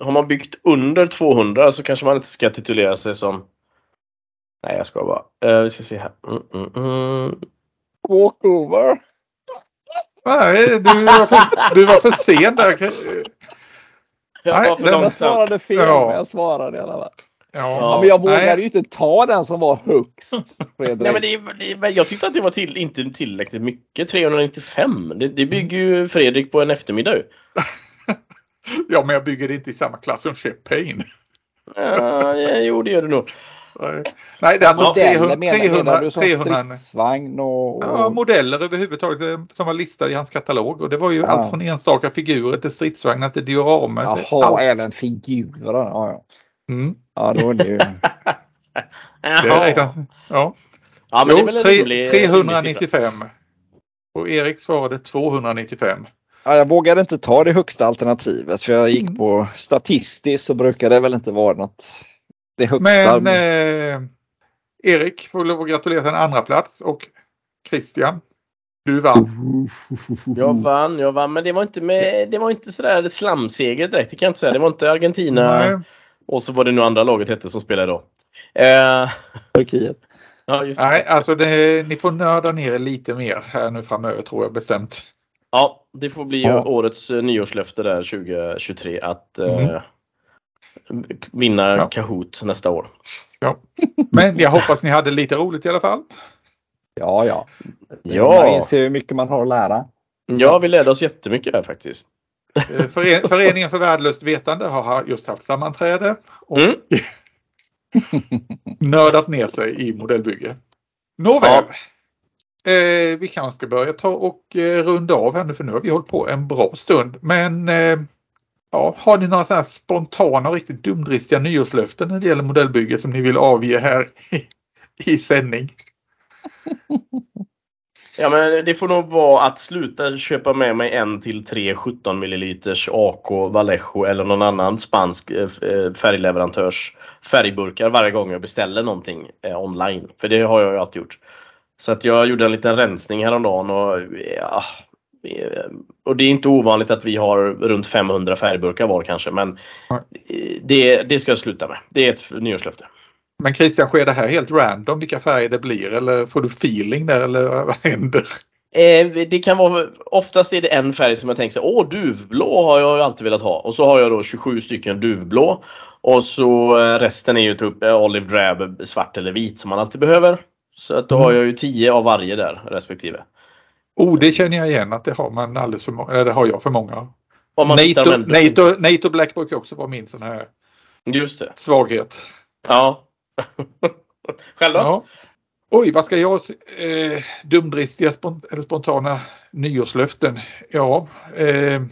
har man byggt under 200 så kanske man inte ska titulera sig som Nej, jag ska bara. Uh, vi ska se här. Mm, mm, mm. Walkover. Nej, du var för, du var för sen där. Jag, Nej, den, jag svarade fel, ja. men jag svarade i alla fall. Ja. ja. men jag vågade Nej. ju inte ta den som var högst. Nej, men det, det, jag tyckte att det var till, inte tillräckligt mycket. 395. Det, det bygger ju Fredrik på en eftermiddag. ja, men jag bygger inte i samma klass som Shep Payne. ja, jo, det gör du nog. Nej, det är alltså modeller 300, menar, 300, menar du som 300, stridsvagn och, och... Ja, modeller överhuvudtaget eh, som var listade i hans katalog. Och det var ju ja. allt från enstaka figurer till stridsvagnar till dioramer. Jaha, allt. även figurer. Ja, ja. Mm. ja då är det ju... det ja. Ja, men jo, det är väl 3, rimlig, 395. och Erik svarade 295. Ja, jag vågade inte ta det högsta alternativet för jag gick mm. på statistiskt så brukar det väl inte vara något det högsta. Men eh, Erik får lov att gratulera till en andra plats och Christian, du vann. Jag vann, jag vann, men det var inte, med, det var inte sådär slamseger direkt, det kan jag inte säga. Det var inte Argentina Nej. och så var det nu andra laget hette som spelade då. Eh, Turkiet. Ja, Nej, alltså det, ni får nörda ner lite mer här nu framöver tror jag bestämt. Ja, det får bli ja. årets uh, nyårslöfte där 2023 att mm. vinna ja. Kahoot nästa år. Ja. Men jag hoppas ni hade lite roligt i alla fall. Ja, ja. ja. Man inser hur mycket man har att lära. Ja, vi lärde oss jättemycket här faktiskt. Eh, Föreningen för värdelöst vetande har just haft sammanträde och mm. nördat ner sig i modellbygge. Nåväl. Ja. Eh, vi kanske ska börja ta och eh, runda av här nu för nu har vi hållit på en bra stund. Men eh, ja, har ni några så spontana och riktigt dumdristiga nyårslöften när det gäller modellbygge som ni vill avge här i, i sändning? Ja men det får nog vara att sluta köpa med mig en till tre 17 ml AK Vallejo eller någon annan spansk eh, eh, färgleverantörs färgburkar varje gång jag beställer någonting eh, online. För det har jag ju alltid gjort. Så att jag gjorde en liten rensning häromdagen och ja, och det är inte ovanligt att vi har runt 500 färgburkar var kanske men det, det ska jag sluta med. Det är ett nyårslöfte. Men Christian, sker det här helt random vilka färger det blir eller får du feeling där eller vad händer? Eh, det kan vara, oftast är det en färg som jag tänker så åh duvblå har jag alltid velat ha och så har jag då 27 stycken duvblå och så eh, resten är ju typ olive drab, svart eller vit som man alltid behöver. Så att då mm. har jag ju 10 av varje där respektive. Oh, det känner jag igen att det har man alldeles för många, eller det har jag för många. NATO, NATO, NATO Black brukar också vara min sån här Just det. svaghet. Ja, Själv då? Ja. Oj, vad ska jag... Eh, dumdristiga spont eller spontana nyårslöften. Ja, eh,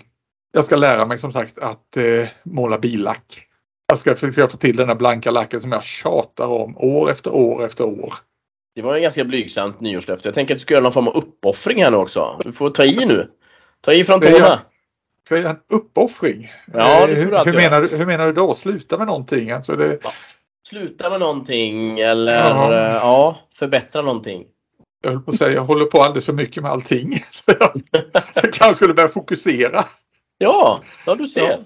jag ska lära mig som sagt att eh, måla billack. Jag ska försöka få till den där blanka lacken som jag tjatar om år efter år efter år. Det var en ganska blygsamt nyårslöfte. Jag tänker att du ska göra någon form av uppoffring här nu också. Du får ta i nu. Ta i från tårna. Ska jag göra en uppoffring? Ja, det du hur, hur, menar du, hur menar du då? Sluta med någonting? Alltså det, ja sluta med någonting eller ja. Eh, ja, förbättra någonting. Jag höll på att säga, jag håller på alldeles för mycket med allting. Så jag, jag kanske skulle börja fokusera. Ja, ja du ser. Ja.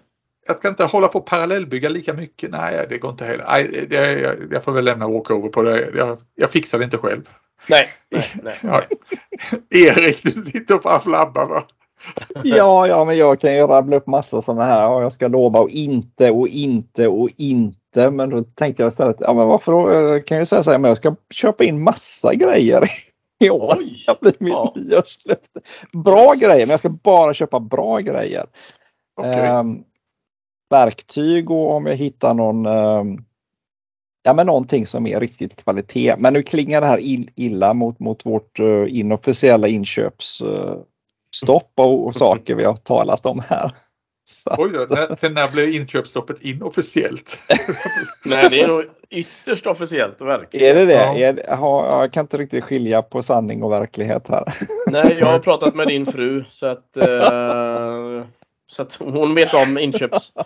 Jag ska inte hålla på och parallellbygga lika mycket. Nej, det går inte heller. Nej, det, jag, jag får väl lämna walkover på det. Jag, jag fixar det inte själv. Nej, nej, nej. Ja. Erik, du sitter och flabbar va? ja, ja, men jag kan ju rabbla upp massa sådana här. Och jag ska lova och inte och inte och inte men då tänkte jag istället, ja men varför då? Jag kan ju säga så här, men jag ska köpa in massa grejer i år. Oj, det blir mitt ja. nyårslöfte. Bra grejer, men jag ska bara köpa bra grejer. Okay. Um, verktyg och om jag hittar någon um, Ja men någonting som är riktigt kvalitet. Men nu klingar det här illa mot, mot vårt uh, inofficiella inköpsstopp och, och saker vi har talat om här. Oj då, när, sen när blev inköpsstoppet inofficiellt? Nej, det är nog ytterst officiellt och verkligt. Är det det? Ja. Är, jag kan inte riktigt skilja på sanning och verklighet här. Nej, jag har pratat med din fru så att, uh, så att hon vet om inköps...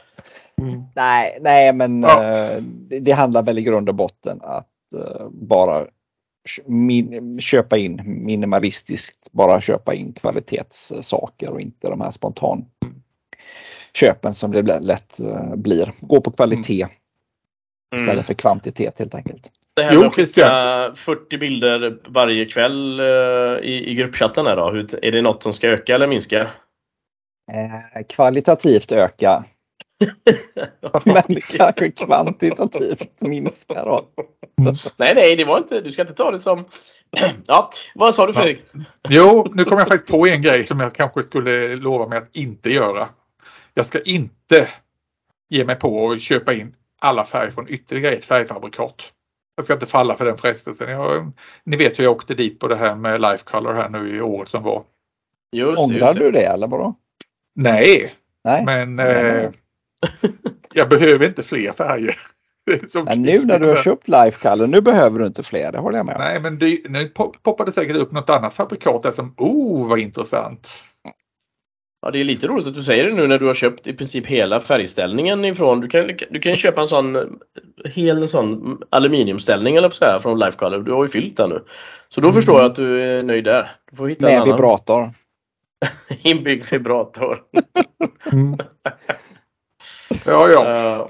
Mm. Nej, nej, men ja. uh, det, det, handlar väl i grund och botten att uh, bara min, köpa in minimalistiskt, bara köpa in kvalitetssaker och inte de här spontan mm köpen som det lätt eh, blir. Gå på kvalitet mm. istället mm. för kvantitet helt enkelt. Det här med att skicka 40 bilder varje kväll eh, i, i gruppchatten här då, Hur, är det något som ska öka eller minska? Eh, kvalitativt öka. Men kanske kvantitativt minska då. nej, nej, det var inte, du ska inte ta det som... ja, vad sa du Fredrik? Jo, nu kom jag faktiskt på en grej som jag kanske skulle lova mig att inte göra. Jag ska inte ge mig på att köpa in alla färger från ytterligare ett färgfabrikat. Jag ska inte falla för den frestelsen. Jag, ni vet hur jag åkte dit på det här med Life Color här nu i året som var. Just, Ångrar just du det eller vadå? Nej, Nej. men eh, jag behöver inte fler färger. Men nu när du har köpt Life Color, nu behöver du inte fler, det håller jag med om. Nej, men det, nu poppar det säkert upp något annat fabrikat där som, oh vad intressant. Ja, det är lite roligt att du säger det nu när du har köpt i princip hela färgställningen ifrån. Du kan, du kan köpa en sån hel sån aluminiumställning eller så här, från Lifecolor. Du har ju fyllt den nu. Så då mm. förstår jag att du är nöjd där. Du får hitta Med vibrator. Inbyggd vibrator. mm. Ja, ja. Uh,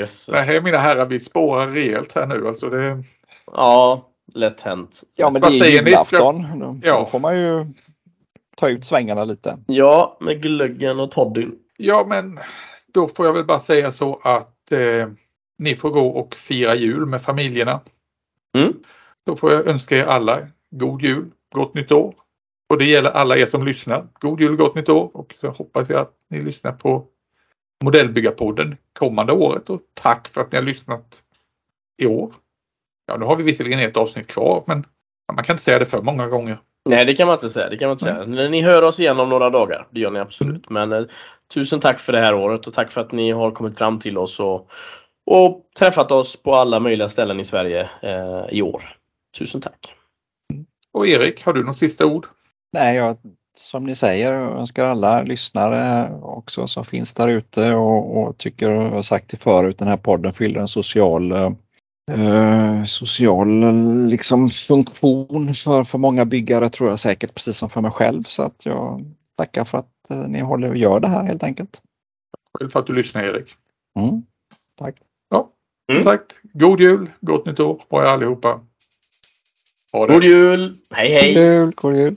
yes. Nej, mina herrar, vi spårar rejält här nu. Alltså det... Ja, lätt hänt. Ja, men det är ju julafton. Då, ja. då får man ju ta ut svängarna lite. Ja, med glöggen och toddyn. Ja, men då får jag väl bara säga så att eh, ni får gå och fira jul med familjerna. Mm. Då får jag önska er alla god jul, gott nytt år. Och det gäller alla er som lyssnar. God jul och gott nytt år och så hoppas jag att ni lyssnar på Modellbyggarpodden kommande året och tack för att ni har lyssnat i år. Ja, nu har vi visserligen ett avsnitt kvar men man kan inte säga det för många gånger. Nej, det kan man inte säga. Det kan man inte säga. Ni hör oss igen om några dagar. Det gör ni absolut. Mm. Men eh, tusen tack för det här året och tack för att ni har kommit fram till oss och, och träffat oss på alla möjliga ställen i Sverige eh, i år. Tusen tack! Mm. Och Erik, har du något sista ord? Nej, jag, som ni säger, önskar alla lyssnare också som finns där ute och, och tycker, och har sagt det förut, den här podden fyller en social eh, social liksom, funktion för, för många byggare tror jag säkert, precis som för mig själv. Så att jag tackar för att eh, ni håller och gör det här helt enkelt. Själv för att du lyssnar Erik. Mm. Tack. Ja, mm. sagt. God jul, gott nytt år på er allihopa. God jul! Hej hej! God jul, god jul.